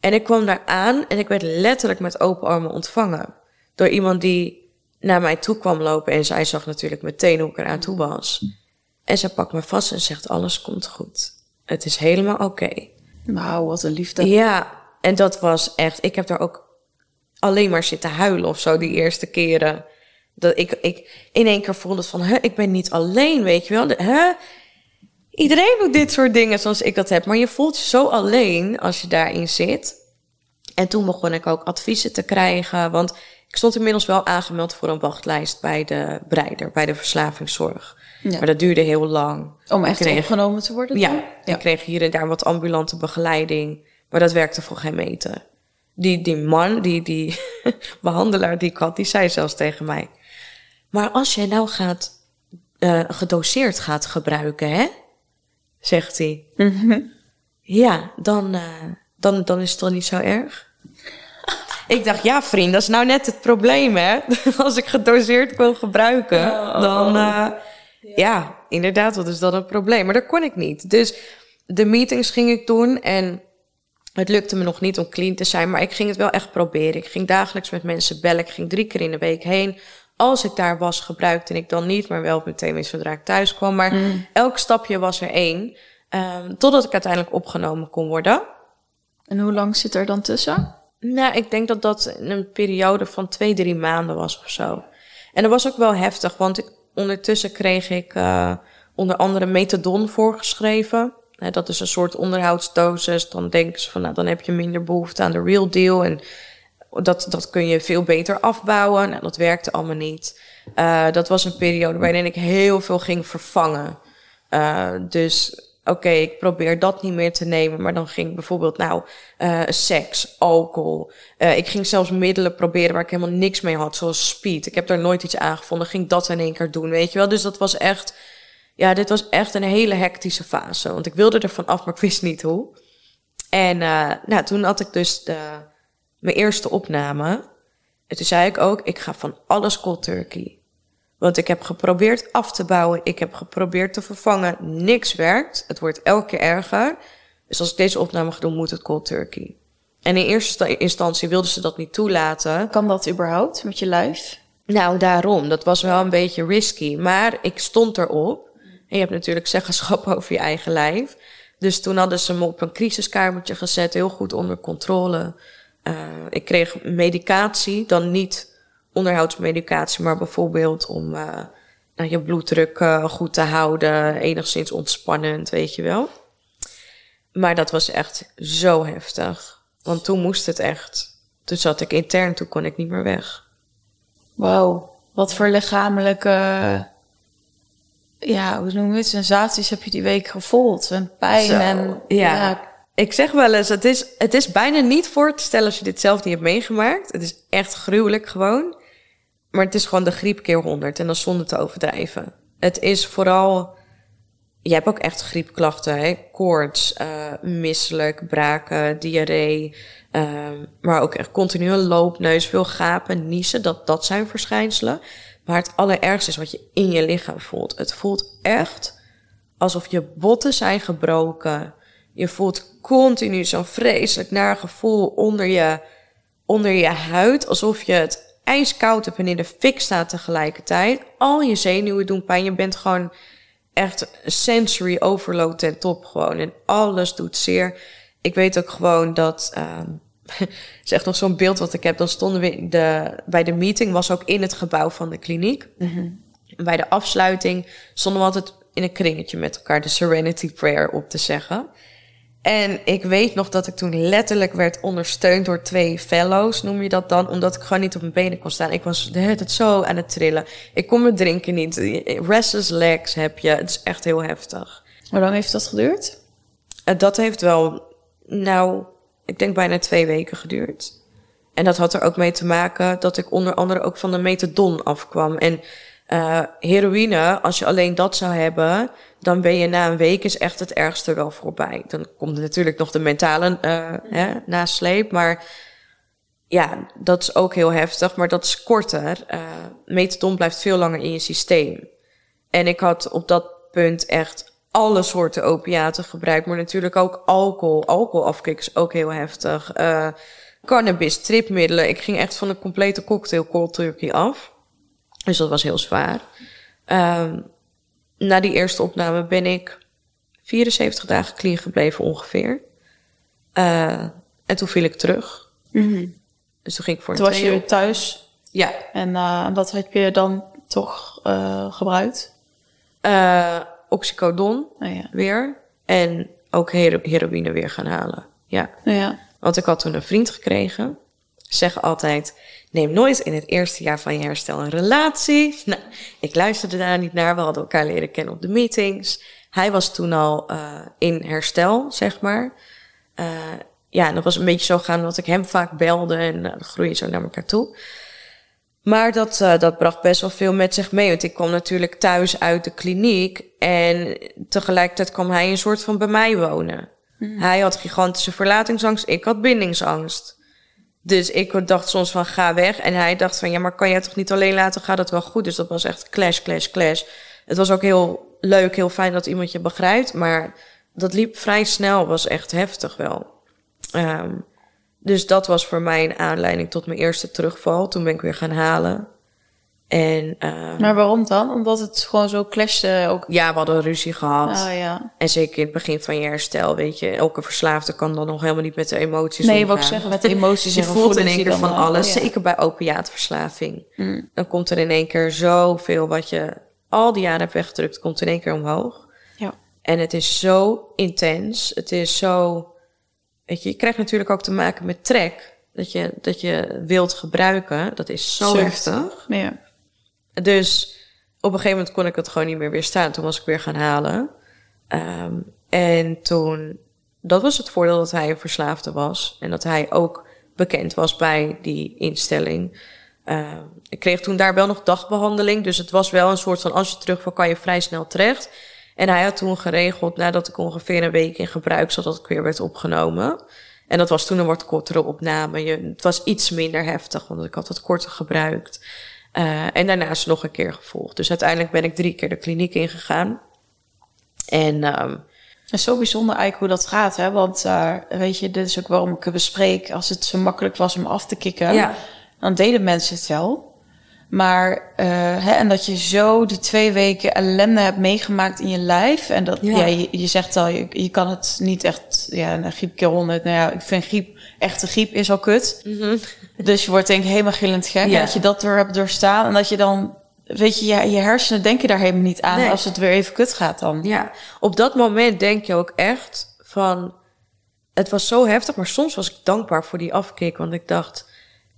B: En ik kwam daar aan en ik werd letterlijk met open armen ontvangen. Door iemand die naar mij toe kwam lopen en zij zag natuurlijk meteen hoe ik eraan toe was. En zij pakt me vast en zegt, alles komt goed. Het is helemaal oké.
A: Wauw, wat een liefde.
B: Ja, en dat was echt, ik heb daar ook alleen maar zitten huilen of zo die eerste keren. Dat ik, ik in één keer voelde van, hè, ik ben niet alleen, weet je wel. De- Hè? Iedereen doet dit soort dingen zoals ik dat heb. Maar je voelt je zo alleen als je daarin zit. En toen begon ik ook adviezen te krijgen. Want ik stond inmiddels wel aangemeld voor een wachtlijst bij de breider, bij de verslavingszorg.
A: Ja.
B: Maar dat duurde heel lang.
A: Om echt
B: kreeg-
A: opgenomen te worden?
B: Ja,
A: dan?
B: ik kreeg hier en daar wat ambulante begeleiding. Maar dat werkte voor geen meter. Die, die man, die, die <laughs> behandelaar die ik had, die zei zelfs tegen mij... Maar als jij nou gaat, eh, gedoseerd gaat gebruiken, hè? Zegt hij.
A: Mhm.
B: Ja, dan, eh, dan, dan is het toch niet zo erg? Ik dacht, ja vriend, dat is nou net het probleem, hè? <laughs> Als ik gedoseerd wil gebruiken, dan... eh, ja, inderdaad, wat is dan een probleem? Maar dat kon ik niet. Dus de meetings ging ik doen en het lukte me nog niet om clean te zijn, maar ik ging het wel echt proberen. Ik ging dagelijks met mensen bellen. Ik ging drie keer in de week heen. Als ik daar was, gebruikte ik dan niet, maar wel meteen weer zodra ik thuis kwam. Maar elk stapje was er één, ehm, totdat ik uiteindelijk opgenomen kon worden.
A: En hoe lang zit er dan tussen?
B: Nou, ik denk dat dat een periode van twee, drie maanden was of zo. En dat was ook wel heftig, want ik, ondertussen kreeg ik eh, onder andere methadon voorgeschreven. Hè, dat is een soort onderhoudsdosis. Dan denken ze van, nou, dan heb je minder behoefte aan de real deal. En dat, dat kun je veel beter afbouwen. Nou, dat werkte allemaal niet. Eh, dat was een periode waarin ik heel veel ging vervangen. Eh, dus oké, ik probeer dat niet meer te nemen. Maar dan ging bijvoorbeeld, nou, eh, seks, alcohol. Ik ging zelfs middelen proberen waar ik helemaal niks mee had, zoals speed. Ik heb daar nooit iets aan gevonden. Ging dat in één keer doen, weet je wel. Dus dat was echt, ja, dit was echt een hele hectische fase. Want ik wilde er van af, maar ik wist niet hoe. En nou, toen had ik dus de, mijn eerste opname. En toen zei ik ook, ik ga van alles cold turkey. Want ik heb geprobeerd af te bouwen. Ik heb geprobeerd te vervangen. Niks werkt. Het wordt elke keer erger. Dus als ik deze opname ga doen, moet het cold turkey. En in eerste instantie wilden ze dat niet toelaten.
A: Kan dat überhaupt met je lijf?
B: Nou, daarom. Dat was wel een beetje risky. Maar ik stond erop. En je hebt natuurlijk zeggenschap <laughs> over je eigen lijf. Dus toen hadden ze me op een crisiskamertje gezet. Heel goed onder controle. Eh, ik kreeg medicatie. Dan niet onderhoudsmedicatie, maar bijvoorbeeld om eh, nou, je bloeddruk eh, goed te houden. Enigszins ontspannend, weet je wel. Maar dat was echt zo heftig. Want toen moest het echt. Toen zat ik intern, toen kon ik niet meer weg.
A: Wauw, wat voor lichamelijke, ja, hoe noem je het, sensaties heb je die week gevoeld? En pijn
B: Zo,
A: en
B: ja. Ik zeg wel eens, het is, het is bijna niet voor te stellen als je dit zelf niet hebt meegemaakt. Het is echt gruwelijk gewoon. Maar het is gewoon de griep keer 100 en is zonder te overdrijven. Het is vooral, je hebt ook echt griepklachten, hè? koorts, eh, misselijk, braken, diarree. ehm, maar ook echt continu een loopneus, veel gapen, niezen, dat, dat zijn verschijnselen. Maar het allerergste is wat je in je lichaam voelt. Het voelt echt alsof je botten zijn gebroken. Je voelt continu zo'n vreselijk naar gevoel onder je, onder je huid. Alsof je het ijskoud hebt en in de fik staat tegelijkertijd. Al je zenuwen doen pijn. Je bent gewoon echt sensory overload ten top gewoon. En alles doet zeer. Ik weet ook gewoon dat... ehm <laughs> is echt nog zo'n beeld wat ik heb. Dan stonden we in de, bij de meeting, was ook in het gebouw van de kliniek. En bij de afsluiting stonden we altijd in een kringetje met elkaar de Serenity Prayer op te zeggen. En ik weet nog dat ik toen letterlijk werd ondersteund door twee fellows, noem je dat dan, omdat ik gewoon niet op mijn benen kon staan. Ik was de hele tijd zo aan het trillen. Ik kon me drinken niet. Restless legs heb je. Het is echt heel heftig.
A: Hoe lang heeft dat geduurd?
B: En dat heeft wel, nou, ik denk bijna twee weken geduurd. En dat had er ook mee te maken dat ik onder andere ook van de methadon afkwam. En uh, heroïne, als je alleen dat zou hebben, dan ben je na een week is echt het ergste wel voorbij. Dan komt er natuurlijk nog de mentale uh, hè, nasleep, maar ja, dat is ook heel heftig, maar dat is korter. Uh, methadon blijft veel langer in je systeem. En ik had op dat punt echt alle soorten opiaten gebruikt, maar natuurlijk ook alcohol. Alcoholafkick is ook heel heftig. Uh, cannabis, tripmiddelen. Ik ging echt van een complete cocktail cold turkey af. Dus dat was heel zwaar. Um, na die eerste opname ben ik 74 dagen clean gebleven ongeveer. Uh, en toen viel ik terug.
A: Mm -hmm.
B: Dus toen ging ik voor
A: toen
B: een
A: was je weer thuis.
B: Ja.
A: En uh, wat heb je dan toch uh, gebruikt?
B: oxycodon
A: oh, ja.
B: weer. En ook hero heroïne weer gaan halen. Ja.
A: ja.
B: Want ik had toen een vriend gekregen. Zeg altijd, neem nooit in het eerste jaar van je herstel een relatie. <laughs> Nou, ik luisterde daar niet naar. We hadden elkaar leren kennen op de meetings. Hij was toen al uh, in herstel, zeg maar. Uh, ja, en dat was een beetje zo gaan dat ik hem vaak belde en uh, dan groei je zo naar elkaar toe. Maar dat, uh, dat bracht best wel veel met zich mee. Want ik kwam natuurlijk thuis uit de kliniek. En tegelijkertijd kwam hij een soort van bij mij wonen.
A: Hmm.
B: Hij had gigantische verlatingsangst. Ik had bindingsangst. Dus ik dacht soms van ga weg. En hij dacht van ja, maar kan jij toch niet alleen laten? Gaat het wel goed? Dus dat was echt clash, clash, clash. Het was ook heel leuk, heel fijn dat iemand je begrijpt. Maar dat liep vrij snel, was echt heftig wel. Um, dus dat was voor mij een aanleiding tot mijn eerste terugval. Toen ben ik weer gaan halen. En, uh,
A: maar waarom dan? Omdat het gewoon zo clashte ook?
B: Ja, we hadden ruzie gehad.
A: Oh, ja.
B: En zeker in het begin van je herstel, weet je, elke verslaafde kan dan nog helemaal niet met de emoties
A: Nee,
B: omgaan.
A: wat ik zeggen, met de emoties <laughs>
B: Je voelt in één keer van
A: dan,
B: alles,
A: ja.
B: zeker bij opiaatverslaving.
A: Mm.
B: Dan komt er in één keer zoveel wat je al die jaren hebt weggedrukt, komt in één keer omhoog.
A: Ja.
B: En het is zo intens, het is zo, weet je, je krijgt natuurlijk ook te maken met trek. Dat je, dat je wilt gebruiken, dat is zo
A: Zucht.
B: heftig.
A: Ja.
B: Dus op een gegeven moment kon ik het gewoon niet meer weerstaan. Toen was ik weer gaan halen. Um, en toen, dat was het voordeel dat hij een verslaafde was. En dat hij ook bekend was bij die instelling. Uh, ik kreeg toen daar wel nog dagbehandeling. Dus het was wel een soort van, als je terugvalt, kan je vrij snel terecht. En hij had toen geregeld, nadat ik ongeveer een week in gebruik zat, dat ik weer werd opgenomen. En dat was toen een wat kortere opname. Je, het was iets minder heftig, want ik had het korter gebruikt. Uh, en daarnaast nog een keer gevolgd. Dus uiteindelijk ben ik drie keer de kliniek ingegaan. En um,
A: Het is zo bijzonder eigenlijk hoe dat gaat, hè? Want uh, weet je, dit is ook waarom ik het bespreek. Als het zo makkelijk was om af te kicken,
B: ja.
A: dan deden mensen het wel. Maar, uh, hè, en dat je zo die twee weken ellende hebt meegemaakt in je lijf. En dat, ja,
B: Ja.
A: je, je zegt al, je, je kan het niet echt, ja, een griep keer honderd. Nou ja, ik vind griep, echte griep is al kut.
B: Mhm.
A: Dus je wordt denk ik helemaal gillend gek.
B: Ja.
A: Dat je dat door hebt doorstaan. En dat je dan, weet je, je, je hersenen denken daar helemaal niet aan
B: Nee.
A: als het weer even kut gaat dan.
B: Ja, op dat moment denk je ook echt van... Het was zo heftig, maar soms was ik dankbaar voor die afkick. Want ik dacht,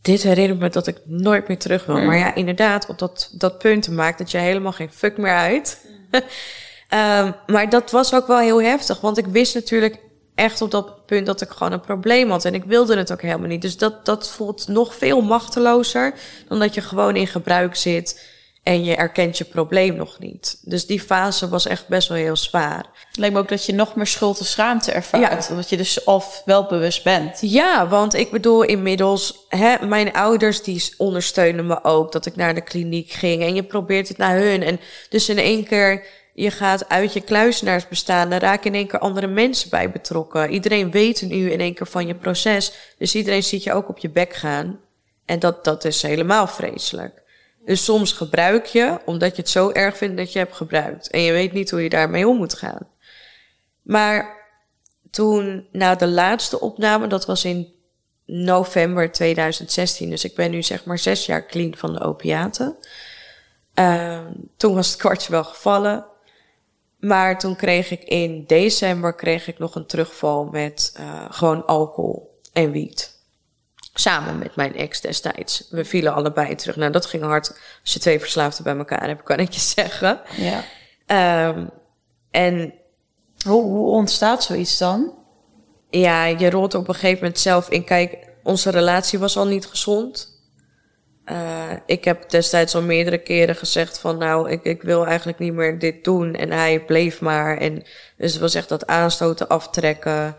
B: dit herinnert me dat ik nooit meer terug wil.
A: Mm.
B: Maar ja, inderdaad, op dat, dat punt maakt dat je helemaal geen fuck meer uit. um, <laughs> maar dat was ook wel heel heftig. Want ik wist natuurlijk echt op dat punt dat ik gewoon een probleem had. En ik wilde het ook helemaal niet. Dus dat, dat voelt nog veel machtelozer... dan dat je gewoon in gebruik zit... En je erkent je probleem nog niet. Dus die fase was echt best wel heel zwaar.
A: Het lijkt me ook dat je nog meer schuld en schaamte ervaart. Omdat je dus of wel bewust bent.
B: Ja, want ik bedoel inmiddels, hè, mijn ouders die ondersteunen me ook dat ik naar de kliniek ging. En je probeert het naar hun. En dus in één keer, je gaat uit je kluisenaarsbestaan, daar raken in één keer andere mensen bij betrokken. Iedereen weet nu in één keer van je proces. Dus iedereen ziet je ook op je bek gaan. En dat, dat is helemaal vreselijk. Dus soms gebruik je, omdat je het zo erg vindt dat je hebt gebruikt. En je weet niet hoe je daarmee om moet gaan. Maar toen, na de laatste opname, dat was in november 2016. Dus ik ben nu zeg maar zes jaar clean van de opiaten. Ehm, toen was het kwartje wel gevallen. Maar toen kreeg ik in december kreeg ik nog een terugval met uh, gewoon alcohol en wiet. Samen met mijn ex destijds. We vielen allebei terug. Nou, dat ging hard. Als je twee verslaafden bij elkaar hebt, kan ik je zeggen.
A: Ja.
B: Um, en
A: hoe, hoe ontstaat zoiets dan?
B: Ja, je rolt op een gegeven moment zelf in. Kijk, onze relatie was al niet gezond. Uh, ik heb destijds al meerdere keren gezegd van nou, ik, ik wil eigenlijk niet meer dit doen. En hij bleef maar. En dus het was echt dat aanstoten aftrekken.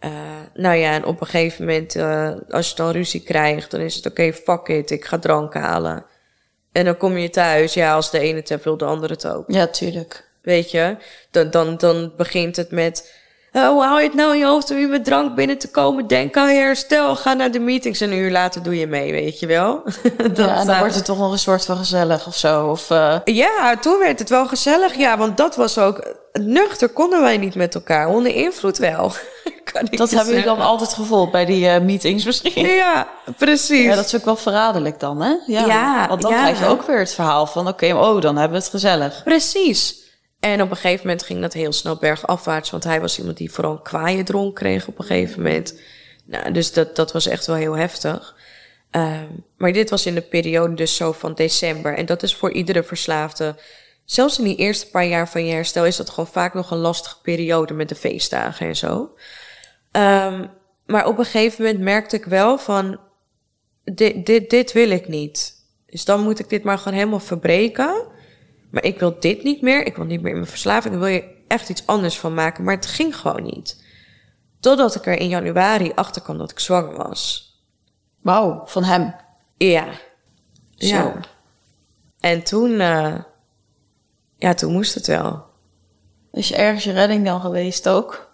B: Uh, nou ja, en op een gegeven moment, uh, als je dan ruzie krijgt, dan is het oké, okay, fuck it, ik ga drank halen. En dan kom je thuis, ja, als de ene het heeft, wil de andere het ook.
A: Ja, tuurlijk.
B: Weet je, dan, dan, dan begint het met uh, hoe hou je het nou in je hoofd om hier met drank binnen te komen? Denk aan je herstel. Ga naar de meetings en een uur later doe je mee, weet je wel. <laughs>
A: dat, ja, dan wordt het toch nog een soort van gezellig of zo. Of, uh...
B: Ja, toen werd het wel gezellig. Ja, want dat was ook... Nuchter konden wij niet met elkaar. Onder invloed wel. <laughs>
A: dat hebben jullie dan altijd gevoeld bij die uh, meetings misschien?
B: Ja, precies.
A: Ja, dat is ook wel verraderlijk dan, hè? Ja, ja want dan ja. krijg je ook weer het verhaal van... oké, okay, oh, dan hebben we het gezellig.
B: Precies. En op een gegeven moment ging dat heel snel bergafwaarts. Want hij was iemand die vooral kwaaie dronk kreeg op een gegeven moment. Nou, dus dat, dat was echt wel heel heftig. Um, maar dit was in de periode dus zo van december. En dat is voor iedere verslaafde. Zelfs in die eerste paar jaar van je herstel is dat gewoon vaak nog een lastige periode met de feestdagen en zo. Um, maar op een gegeven moment merkte ik wel van, dit, dit, dit wil ik niet. Dus dan moet ik dit maar gewoon helemaal verbreken. Maar ik wil dit niet meer. Ik wil niet meer in mijn verslaving. Ik wil je echt iets anders van maken. Maar het ging gewoon niet. Totdat ik er in januari achter kwam dat ik zwanger was.
A: Wauw, van hem?
B: Ja. Zo. Ja. En toen, uh, ja, toen moest het wel.
A: Is je ergens je redding dan geweest ook?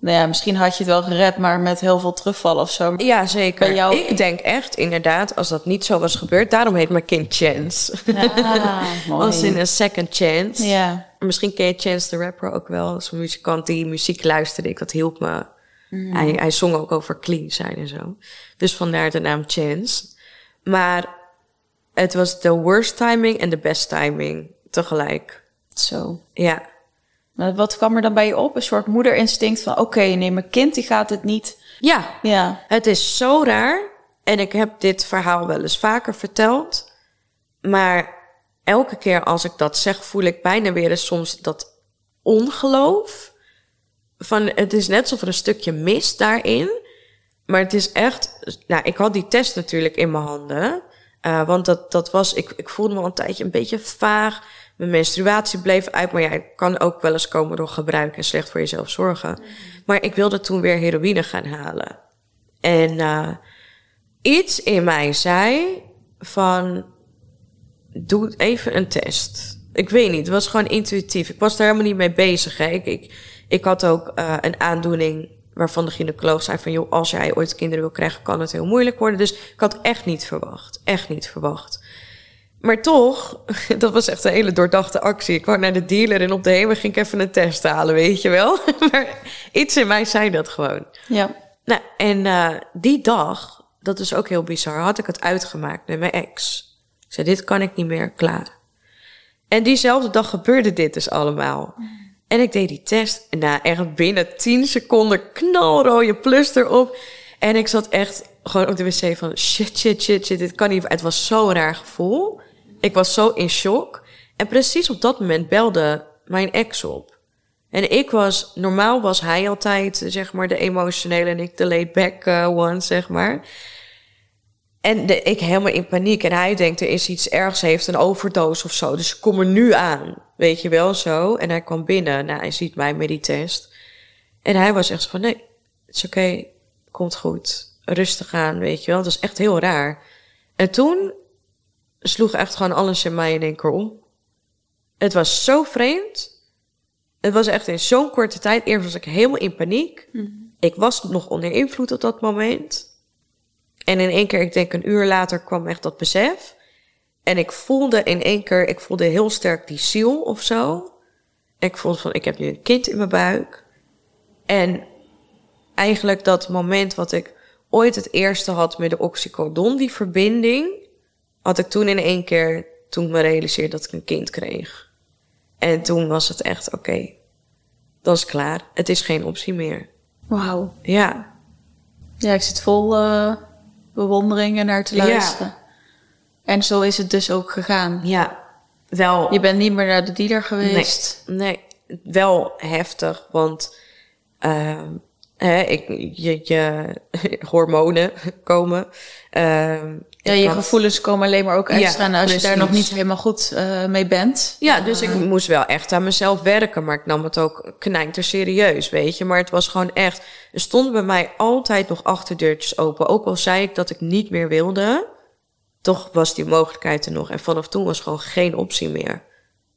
A: Nou ja, misschien had je het wel gered, maar met heel veel terugvallen of zo.
B: Ja, zeker. Jou... Ik denk echt, inderdaad, als dat niet zo was gebeurd... daarom heet mijn kind Chance. Ah, mooi. <laughs> Als in een second chance.
A: Ja.
B: Misschien ken je Chance de rapper ook wel. Een muzikant die muziek luisterde. Ik, dat hielp me. Mm. Hij, hij zong ook over clean zijn en zo. Dus vandaar de naam Chance. Maar het was de worst timing en de best timing tegelijk.
A: Zo.
B: Ja.
A: Wat kwam er dan bij je op? Een soort moederinstinct van... oké, nee, mijn kind die gaat het niet...
B: Ja,
A: ja,
B: het is zo raar. En ik heb dit verhaal wel eens vaker verteld. Maar elke keer als ik dat zeg... voel ik bijna weer eens soms dat ongeloof. Van, het is net alsof er een stukje mis daarin. Maar het is echt... Nou, ik had die test natuurlijk in mijn handen... Uh, want dat, dat was, ik, ik voelde me al een tijdje een beetje vaag mijn menstruatie bleef uit. Maar ja, kan ook wel eens komen door gebruik en slecht voor jezelf zorgen. Maar ik wilde toen weer heroïne gaan halen. En uh, iets in mij zei van, doe even een test. Ik weet niet, het was gewoon intuïtief. Ik was daar helemaal niet mee bezig. Hè. Ik, ik, ik had ook uh, een aandoening waarvan de gynaecoloog zei van... joh, als jij ooit kinderen wil krijgen, kan het heel moeilijk worden. Dus ik had echt niet verwacht. Echt niet verwacht. Maar toch, <laughs> dat was echt een hele doordachte actie. Ik kwam naar de dealer en op de heen ging ik even een test halen, weet je wel. <laughs> Maar iets in mij zei dat gewoon.
A: Ja.
B: Nou, en uh, die dag, dat is ook heel bizar, had ik het uitgemaakt met mijn ex. Ik zei, dit kan ik niet meer, klaar. En diezelfde dag gebeurde dit dus allemaal. En ik deed die test en na echt binnen 10 seconden knalrode plus erop. En ik zat echt gewoon op de wc van shit, shit, shit, shit, dit kan niet. Het was zo'n raar gevoel. Ik was zo in shock. En precies op dat moment belde mijn ex op. En ik was, normaal was hij altijd, zeg maar, de emotionele en ik de laid back uh, one, zeg maar. En de, ik helemaal in paniek. En hij denkt, er is iets ergs, heeft een overdoos of zo. Dus ik kom er nu aan, weet je wel, zo. En hij kwam binnen, nou, hij ziet mij met die test. En hij was echt van, nee, het is oké, komt goed. Rustig aan, weet je wel. Dat is echt heel raar. En toen sloeg echt gewoon alles in mij in één keer om. Het was zo vreemd. Het was echt in zo'n korte tijd. Eerst was ik helemaal in paniek. Mhm. Ik was nog onder invloed op dat moment. En in één keer, ik denk een uur later, kwam echt dat besef. En ik voelde in één keer, ik voelde heel sterk die ziel of zo. Ik voelde van, ik heb nu een kind in mijn buik. En eigenlijk dat moment wat ik ooit het eerste had met de oxycodon, die verbinding, had ik toen in één keer, toen ik me realiseerde dat ik een kind kreeg. En toen was het echt, oké, dat is klaar. Het is geen optie meer.
A: Wauw.
B: Ja,
A: Ja, ik zit vol eh, bewondering er naar te
B: Ja.
A: luisteren. En zo is het dus ook gegaan.
B: ja. Wel,
A: Je bent niet meer naar de dealer geweest.
B: nee, wel heftig, want ehm, hè, ik, je, je <laughs> hormonen komen. Ehm,
A: Ja, je
B: had-
A: gevoelens komen alleen maar ook extra
B: Ja,
A: als je daar nog niet helemaal goed eh, mee bent.
B: Ja, dus ik moest wel echt aan mezelf werken. Maar ik nam het ook knijter serieus, weet je. Maar het was gewoon echt... Er stonden bij mij altijd nog achterdeurtjes open. Ook al zei ik dat ik niet meer wilde... toch was die mogelijkheid er nog. En vanaf toen was gewoon geen optie meer.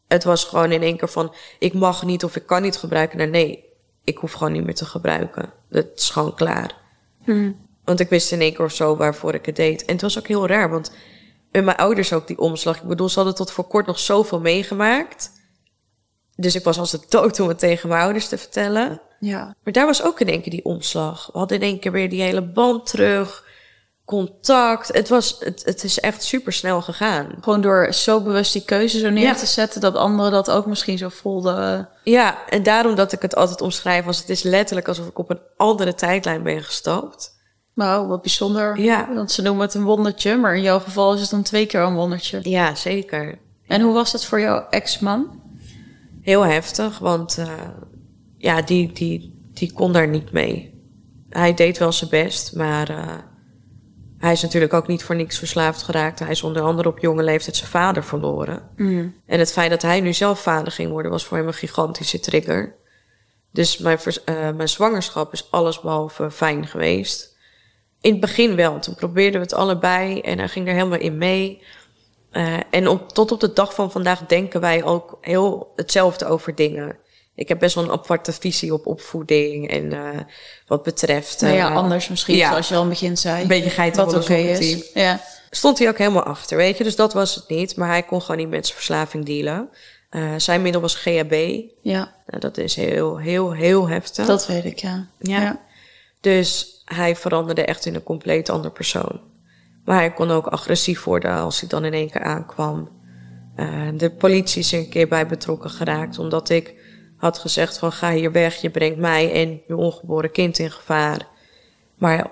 B: Het was gewoon in één keer van... ik mag niet of ik kan niet gebruiken. Nou, nee, ik hoef gewoon niet meer te gebruiken. Het is gewoon klaar. Want ik wist in één keer of zo waarvoor ik het deed. En het was ook heel raar, want met mijn ouders ook die omslag. Ik bedoel, ze hadden tot voor kort nog zoveel meegemaakt. Dus ik was als de dood om het tegen mijn ouders te vertellen.
A: Ja.
B: Maar daar was ook in één keer die omslag. We hadden in één keer weer die hele band terug. Contact. Het, was, het, het is echt super snel gegaan.
A: Gewoon door zo bewust die keuze zo neer
B: Ja.
A: te zetten dat anderen dat ook misschien zo voelden.
B: Ja, en daarom dat ik het altijd omschrijf als het is letterlijk alsof ik op een andere tijdlijn ben gestapt.
A: Wauw, wat bijzonder.
B: Ja.
A: Want ze noemen het een wondertje, maar in jouw geval is het dan twee keer een wondertje.
B: Ja, zeker.
A: En hoe was het voor jouw ex-man?
B: Heel heftig, want eh, ja, die, die, die kon daar niet mee. Hij deed wel zijn best, maar eh, hij is natuurlijk ook niet voor niks verslaafd geraakt. Hij is onder andere op jonge leeftijd zijn vader verloren. En het feit dat hij nu zelf vader ging worden, was voor hem een gigantische trigger. Dus mijn, eh, mijn zwangerschap is allesbehalve fijn geweest. In het begin wel. Toen probeerden we het allebei en hij ging er helemaal in mee. Eh, en op, tot op de dag van vandaag denken wij ook heel hetzelfde over dingen. Ik heb best wel een aparte visie op opvoeding en eh, wat betreft...
A: nou ja,
B: eh,
A: anders misschien,
B: ja.
A: zoals je al in het begin zei.
B: Een beetje geitenwolle
A: Wat oké is.
B: zonneteam.
A: Ja.
B: stond hij ook helemaal achter, weet je. Dus dat was het niet. Maar hij kon gewoon niet met zijn verslaving dealen. Zijn middel was GHB.
A: ja,
B: Nou, dat is heel, heel, heel heftig.
A: dat weet ik, ja.
B: Ja. Dus hij veranderde echt in een compleet ander persoon. Maar hij kon ook agressief worden als hij dan in één keer aankwam. Eh, de politie is er een keer bij betrokken geraakt, omdat ik had gezegd van ga hier weg, je brengt mij en je ongeboren kind in gevaar. Maar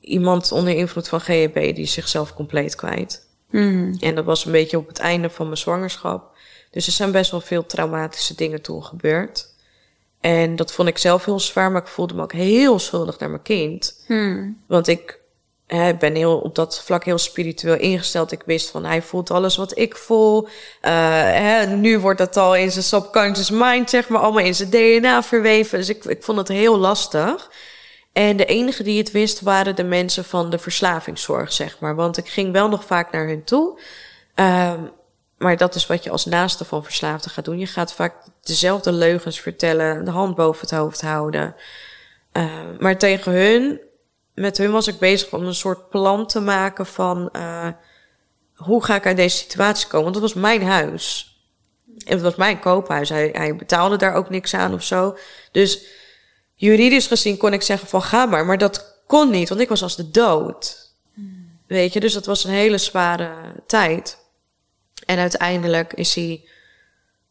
B: iemand onder invloed van GHB die zichzelf compleet kwijt.
A: Mhm.
B: En dat was een beetje op het einde van mijn zwangerschap. Dus er zijn best wel veel traumatische dingen toen gebeurd. En dat vond ik zelf heel zwaar, maar ik voelde me ook heel schuldig naar mijn kind.
A: Hmm.
B: Want ik hè, ben heel, op dat vlak heel spiritueel ingesteld. Ik wist van hij voelt alles wat ik voel. Eh, hè, nu wordt dat al in zijn subconscious mind, zeg maar, allemaal in zijn DNA verweven. Dus ik, ik vond het heel lastig. En de enige die het wist waren de mensen van de verslavingszorg, zeg maar. Want ik ging wel nog vaak naar hun toe. Ehm, maar dat is wat je als naaste van verslaafden gaat doen. Je gaat vaak dezelfde leugens vertellen, de hand boven het hoofd houden. Eh, maar tegen hun, met hun was ik bezig om een soort plan te maken van eh, hoe ga ik uit deze situatie komen? Want het was mijn huis. En het was mijn koophuis. Hij, hij betaalde daar ook niks aan of zo. Dus juridisch gezien kon ik zeggen van ga maar. Maar dat kon niet, want ik was als de dood. Weet je, dus dat was een hele zware tijd. En uiteindelijk is hij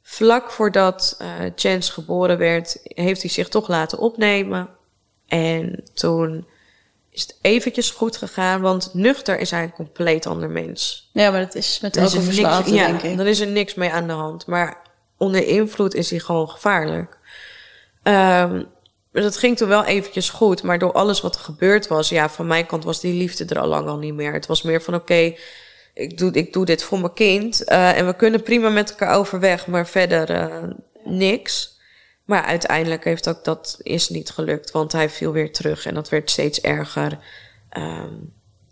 B: vlak voordat eh Chance geboren werd, heeft hij zich toch laten opnemen. En toen is het eventjes goed gegaan, want nuchter is hij een compleet ander mens.
A: Ja, maar dat is met elke
B: er
A: verslaafde,
B: ja,
A: denk ik.
B: dan is er niks mee aan de hand. Maar onder invloed is hij gewoon gevaarlijk. Dus dat ging toen wel eventjes goed. Maar door alles wat er gebeurd was... ja, van mijn kant was die liefde er al lang al niet meer. Het was meer van, oké, ik, doe, ik doe dit voor mijn kind. eh, en we kunnen prima met elkaar overweg, maar verder eh, niks. Maar uiteindelijk heeft ook dat is niet gelukt. Want hij viel weer terug en dat werd steeds erger. Ehm,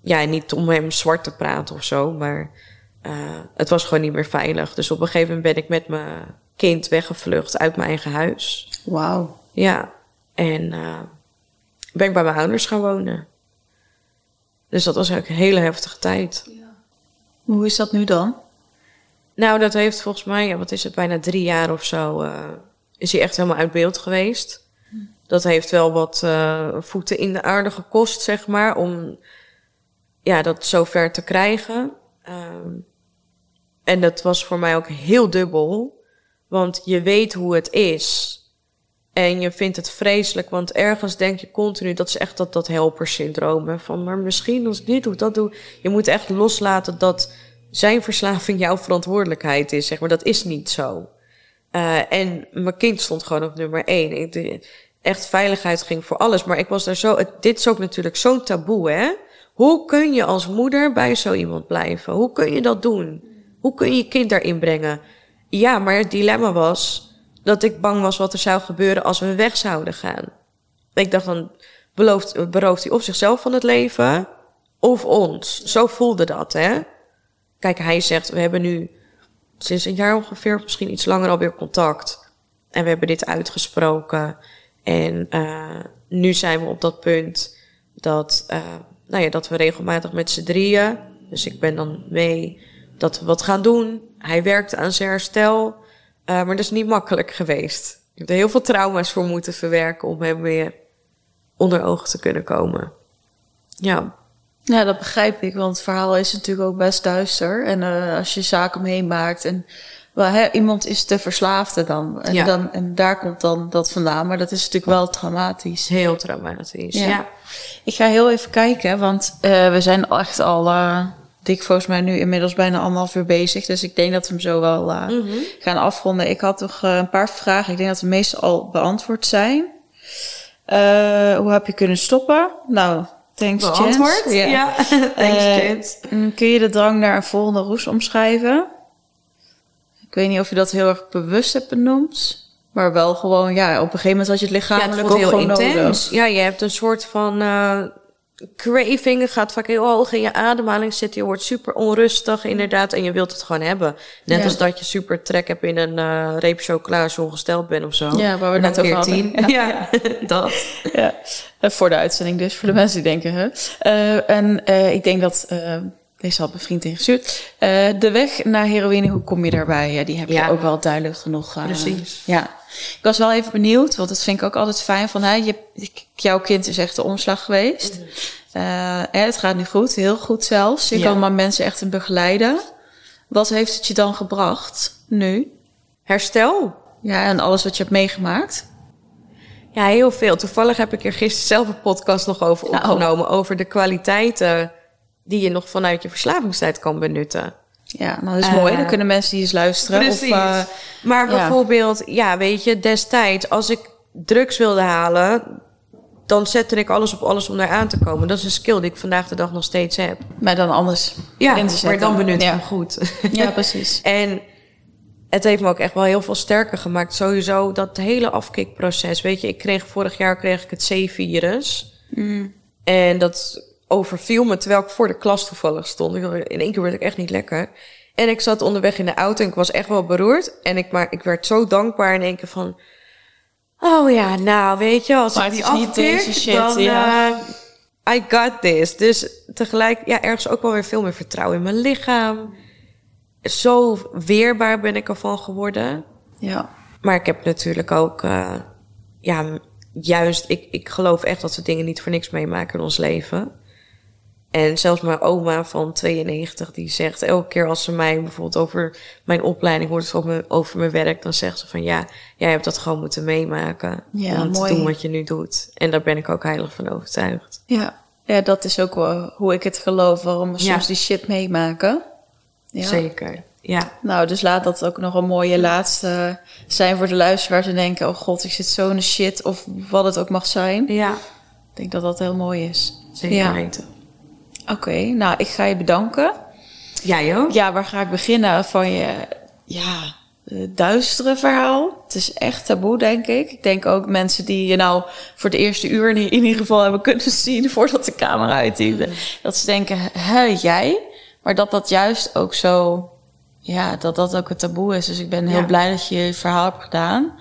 B: ja, niet om hem zwart te praten of zo, maar eh, het was gewoon niet meer veilig. Dus op een gegeven moment ben ik met mijn kind weggevlucht uit mijn eigen huis.
A: Wauw.
B: Ja, en eh, ben ik bij mijn ouders gaan wonen. Dus dat was ook een hele heftige tijd.
A: Hoe is dat nu dan?
B: Nou, dat heeft volgens mij, ja, wat is het, bijna drie jaar of zo, eh, is hij echt helemaal uit beeld geweest. dat heeft wel wat uh, voeten in de aarde gekost, zeg maar, om ja, dat zover te krijgen. Um, en dat was voor mij ook heel dubbel, want je weet hoe het is. En je vindt het vreselijk, want ergens denk je continu, dat is echt dat, dat helpersyndroom. Van, maar misschien als ik dit doe, dat doe. Je moet echt loslaten dat zijn verslaving jouw verantwoordelijkheid is. Zeg maar, dat is niet zo. Uh, en mijn kind stond gewoon op nummer één. Echt veiligheid ging voor alles. Maar ik was daar zo. Dit is ook natuurlijk zo'n taboe, hè? Hoe kun je als moeder bij zo iemand blijven? Hoe kun je dat doen? Hoe kun je je kind daarin brengen? Ja, maar het dilemma was dat ik bang was wat er zou gebeuren als we weg zouden gaan. Ik dacht dan, belooft, berooft hij of zichzelf van het leven of ons. Zo voelde dat, hè? Kijk, hij zegt, we hebben nu sinds een jaar ongeveer, misschien iets langer alweer contact. En we hebben dit uitgesproken. En uh, nu zijn we op dat punt dat, uh, nou ja, dat we regelmatig met z'n drieën, dus ik ben dan mee, dat we wat gaan doen. Hij werkt aan zijn herstel, uh, maar dat is niet makkelijk geweest. Ik heb er heel veel trauma's voor moeten verwerken om hem weer onder ogen te kunnen komen. Ja.
A: Ja, dat begrijp ik, want het verhaal is natuurlijk ook best duister. En uh, als je zaken meemaakt en wel, hè, iemand is te verslaafde dan. En, ja. dan. en daar komt dan dat vandaan. Maar dat is natuurlijk wel traumatisch.
B: Heel traumatisch, ja. ja.
A: Ik ga heel even kijken, want uh, we zijn echt al uh, dik volgens mij nu inmiddels bijna anderhalf uur bezig. Dus ik denk dat we hem zo wel uh, mm -hmm. gaan afronden. Ik had toch een paar vragen. Ik denk dat de meeste al beantwoord zijn. hoe heb je kunnen stoppen? Nou, Thanks,
B: Beantwoord? Ja. ja. <laughs> Thanks, Chance.
A: kun je de drang naar een volgende roes omschrijven? Ik weet niet of je dat heel erg bewust hebt benoemd. Maar wel gewoon, ja, op een gegeven moment had je het lichamelijk ja, het ook heel intens. nodig.
B: Ja, je hebt een soort van craving. Gaat vaak heel hoog in je ademhaling zitten. Je wordt super onrustig inderdaad. En je wilt het gewoon hebben. Net ja. als dat je super trek hebt in een uh, reep chocola als je ongesteld bent of zo.
A: Ja, waar we net over hadden.
B: Ja, ja. <laughs> dat.
A: Ja, uh, voor de uitzending dus. Voor de mensen die denken, hè. en ik denk dat deze had mijn vriend ingestuurd. De weg naar heroïne, hoe kom je daarbij? Ja, die heb je ook wel duidelijk genoeg.
B: Precies.
A: Ja. Ik was wel even benieuwd, want dat vind ik ook altijd fijn van... Hè, je, jouw kind is echt de omslag geweest. Uh, hè, het gaat nu goed, heel goed zelfs. Je ja. kan maar mensen echt in begeleiden. Wat heeft het je dan gebracht nu?
B: Herstel.
A: Ja, en alles wat je hebt meegemaakt.
B: Ja, heel veel. Toevallig heb ik er gisteren zelf een podcast nog over opgenomen... over de kwaliteiten die je nog vanuit je verslavingstijd kan benutten.
A: Ja, nou dat is mooi. Dan eh, kunnen mensen die eens luisteren.
B: Precies. Of, uh, maar bijvoorbeeld, ja. ja, weet je, destijds als ik drugs wilde halen, dan zette ik alles op alles om daar aan te komen. Dat is een skill die ik vandaag de dag nog steeds heb.
A: Maar dan anders.
B: Ja, maar dan benut ik ja. hem goed.
A: Ja, precies. <laughs>
B: en het heeft me ook echt wel heel veel sterker gemaakt. Sowieso dat hele afkikproces. Weet je, ik kreeg vorig jaar kreeg ik het C-virus. Mm. En dat overviel me terwijl ik voor de klas toevallig stond. In één keer werd ik echt niet lekker. En ik zat onderweg in de auto en ik was echt wel beroerd. En ik, maar ik werd zo dankbaar in één keer van... Oh ja, nou weet je, als maar ik die shit, dan... Ja. Uh, I got this. Dus tegelijk, ja, ergens ook wel weer veel meer vertrouwen in mijn lichaam. Zo weerbaar ben ik ervan geworden.
A: Ja.
B: Maar ik heb natuurlijk ook... Uh, ja, juist, ik, ik geloof echt dat we dingen niet voor niks meemaken in ons leven. En zelfs mijn oma van 92, die zegt elke keer als ze mij bijvoorbeeld over mijn opleiding hoort of over mijn werk, dan zegt ze van ja, jij hebt dat gewoon moeten meemaken ja, om mooi. te doen wat je nu doet. En daar ben ik ook heilig van overtuigd.
A: Ja, ja dat is ook wel hoe ik het geloof, waarom we ja. soms die shit meemaken.
B: Ja. Zeker, ja.
A: Nou, dus laat dat ook nog een mooie laatste zijn voor de luisteraars en denken, oh god, ik zit zo in de shit of wat het ook mag zijn.
B: Ja.
A: Ik denk dat dat heel mooi is.
B: Zeker weten.
A: Oké, okay, nou, ik ga je bedanken.
B: Jij ook?
A: Ja, waar ga ik beginnen? Van je, ja, duistere verhaal. Het is echt taboe, denk ik. Ik denk ook mensen die je nou voor de eerste uur in ieder geval hebben kunnen zien <laughs> voordat de camera uitdiende. Mm. Dat ze denken, hè, jij? Maar dat dat juist ook zo, ja, dat dat ook een taboe is. Dus ik ben heel ja. blij dat je je verhaal hebt gedaan.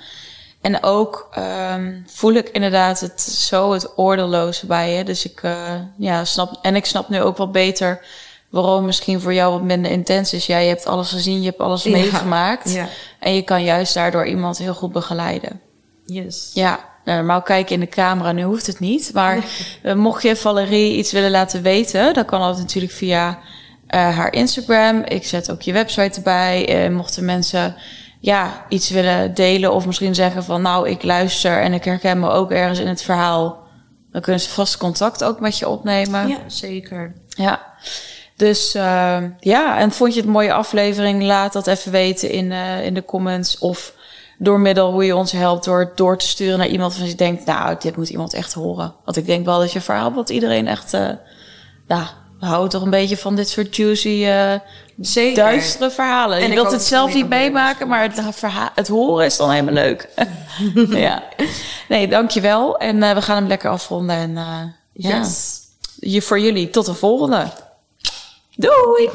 A: En ook um, voel ik inderdaad het zo het oordeelloze bij je. Dus ik uh, ja, snap. En ik snap nu ook wel beter waarom misschien voor jou wat minder intens is. Jij hebt alles gezien, je hebt alles ja. meegemaakt.
B: Ja.
A: En je kan juist daardoor iemand heel goed begeleiden.
B: Yes.
A: Ja. nou, normaal kijken in de camera, nu hoeft het niet. Maar eh, mocht je Valerie iets willen laten weten, dan kan dat natuurlijk via eh, haar Instagram. Ik zet ook je website erbij. Eh, mochten mensen ja, iets willen delen of misschien zeggen van nou, ik luister en ik herken me ook ergens in het verhaal. Dan kunnen ze vast contact ook met je opnemen.
B: Ja, zeker.
A: Ja. Dus uh, ja, en vond je het een mooie aflevering? Laat dat even weten in, uh, in de comments. Of door middel hoe je ons helpt door het door te sturen naar iemand van je denkt, nou, dit moet iemand echt horen. Want ik denk wel dat je verhaal wat iedereen echt, uh, nou, we houden toch een beetje van dit soort juicy, uh,
B: Zeker.
A: duistere verhalen.
B: En
A: je
B: ik
A: wilt
B: hoop
A: het zelf niet meemaken, maar het, verhaal, het horen is dan helemaal leuk. <laughs> ja. Nee, dankjewel. En uh, we gaan hem lekker afronden. En uh, ja,
B: Yes.
A: je, voor jullie tot de volgende. Doei!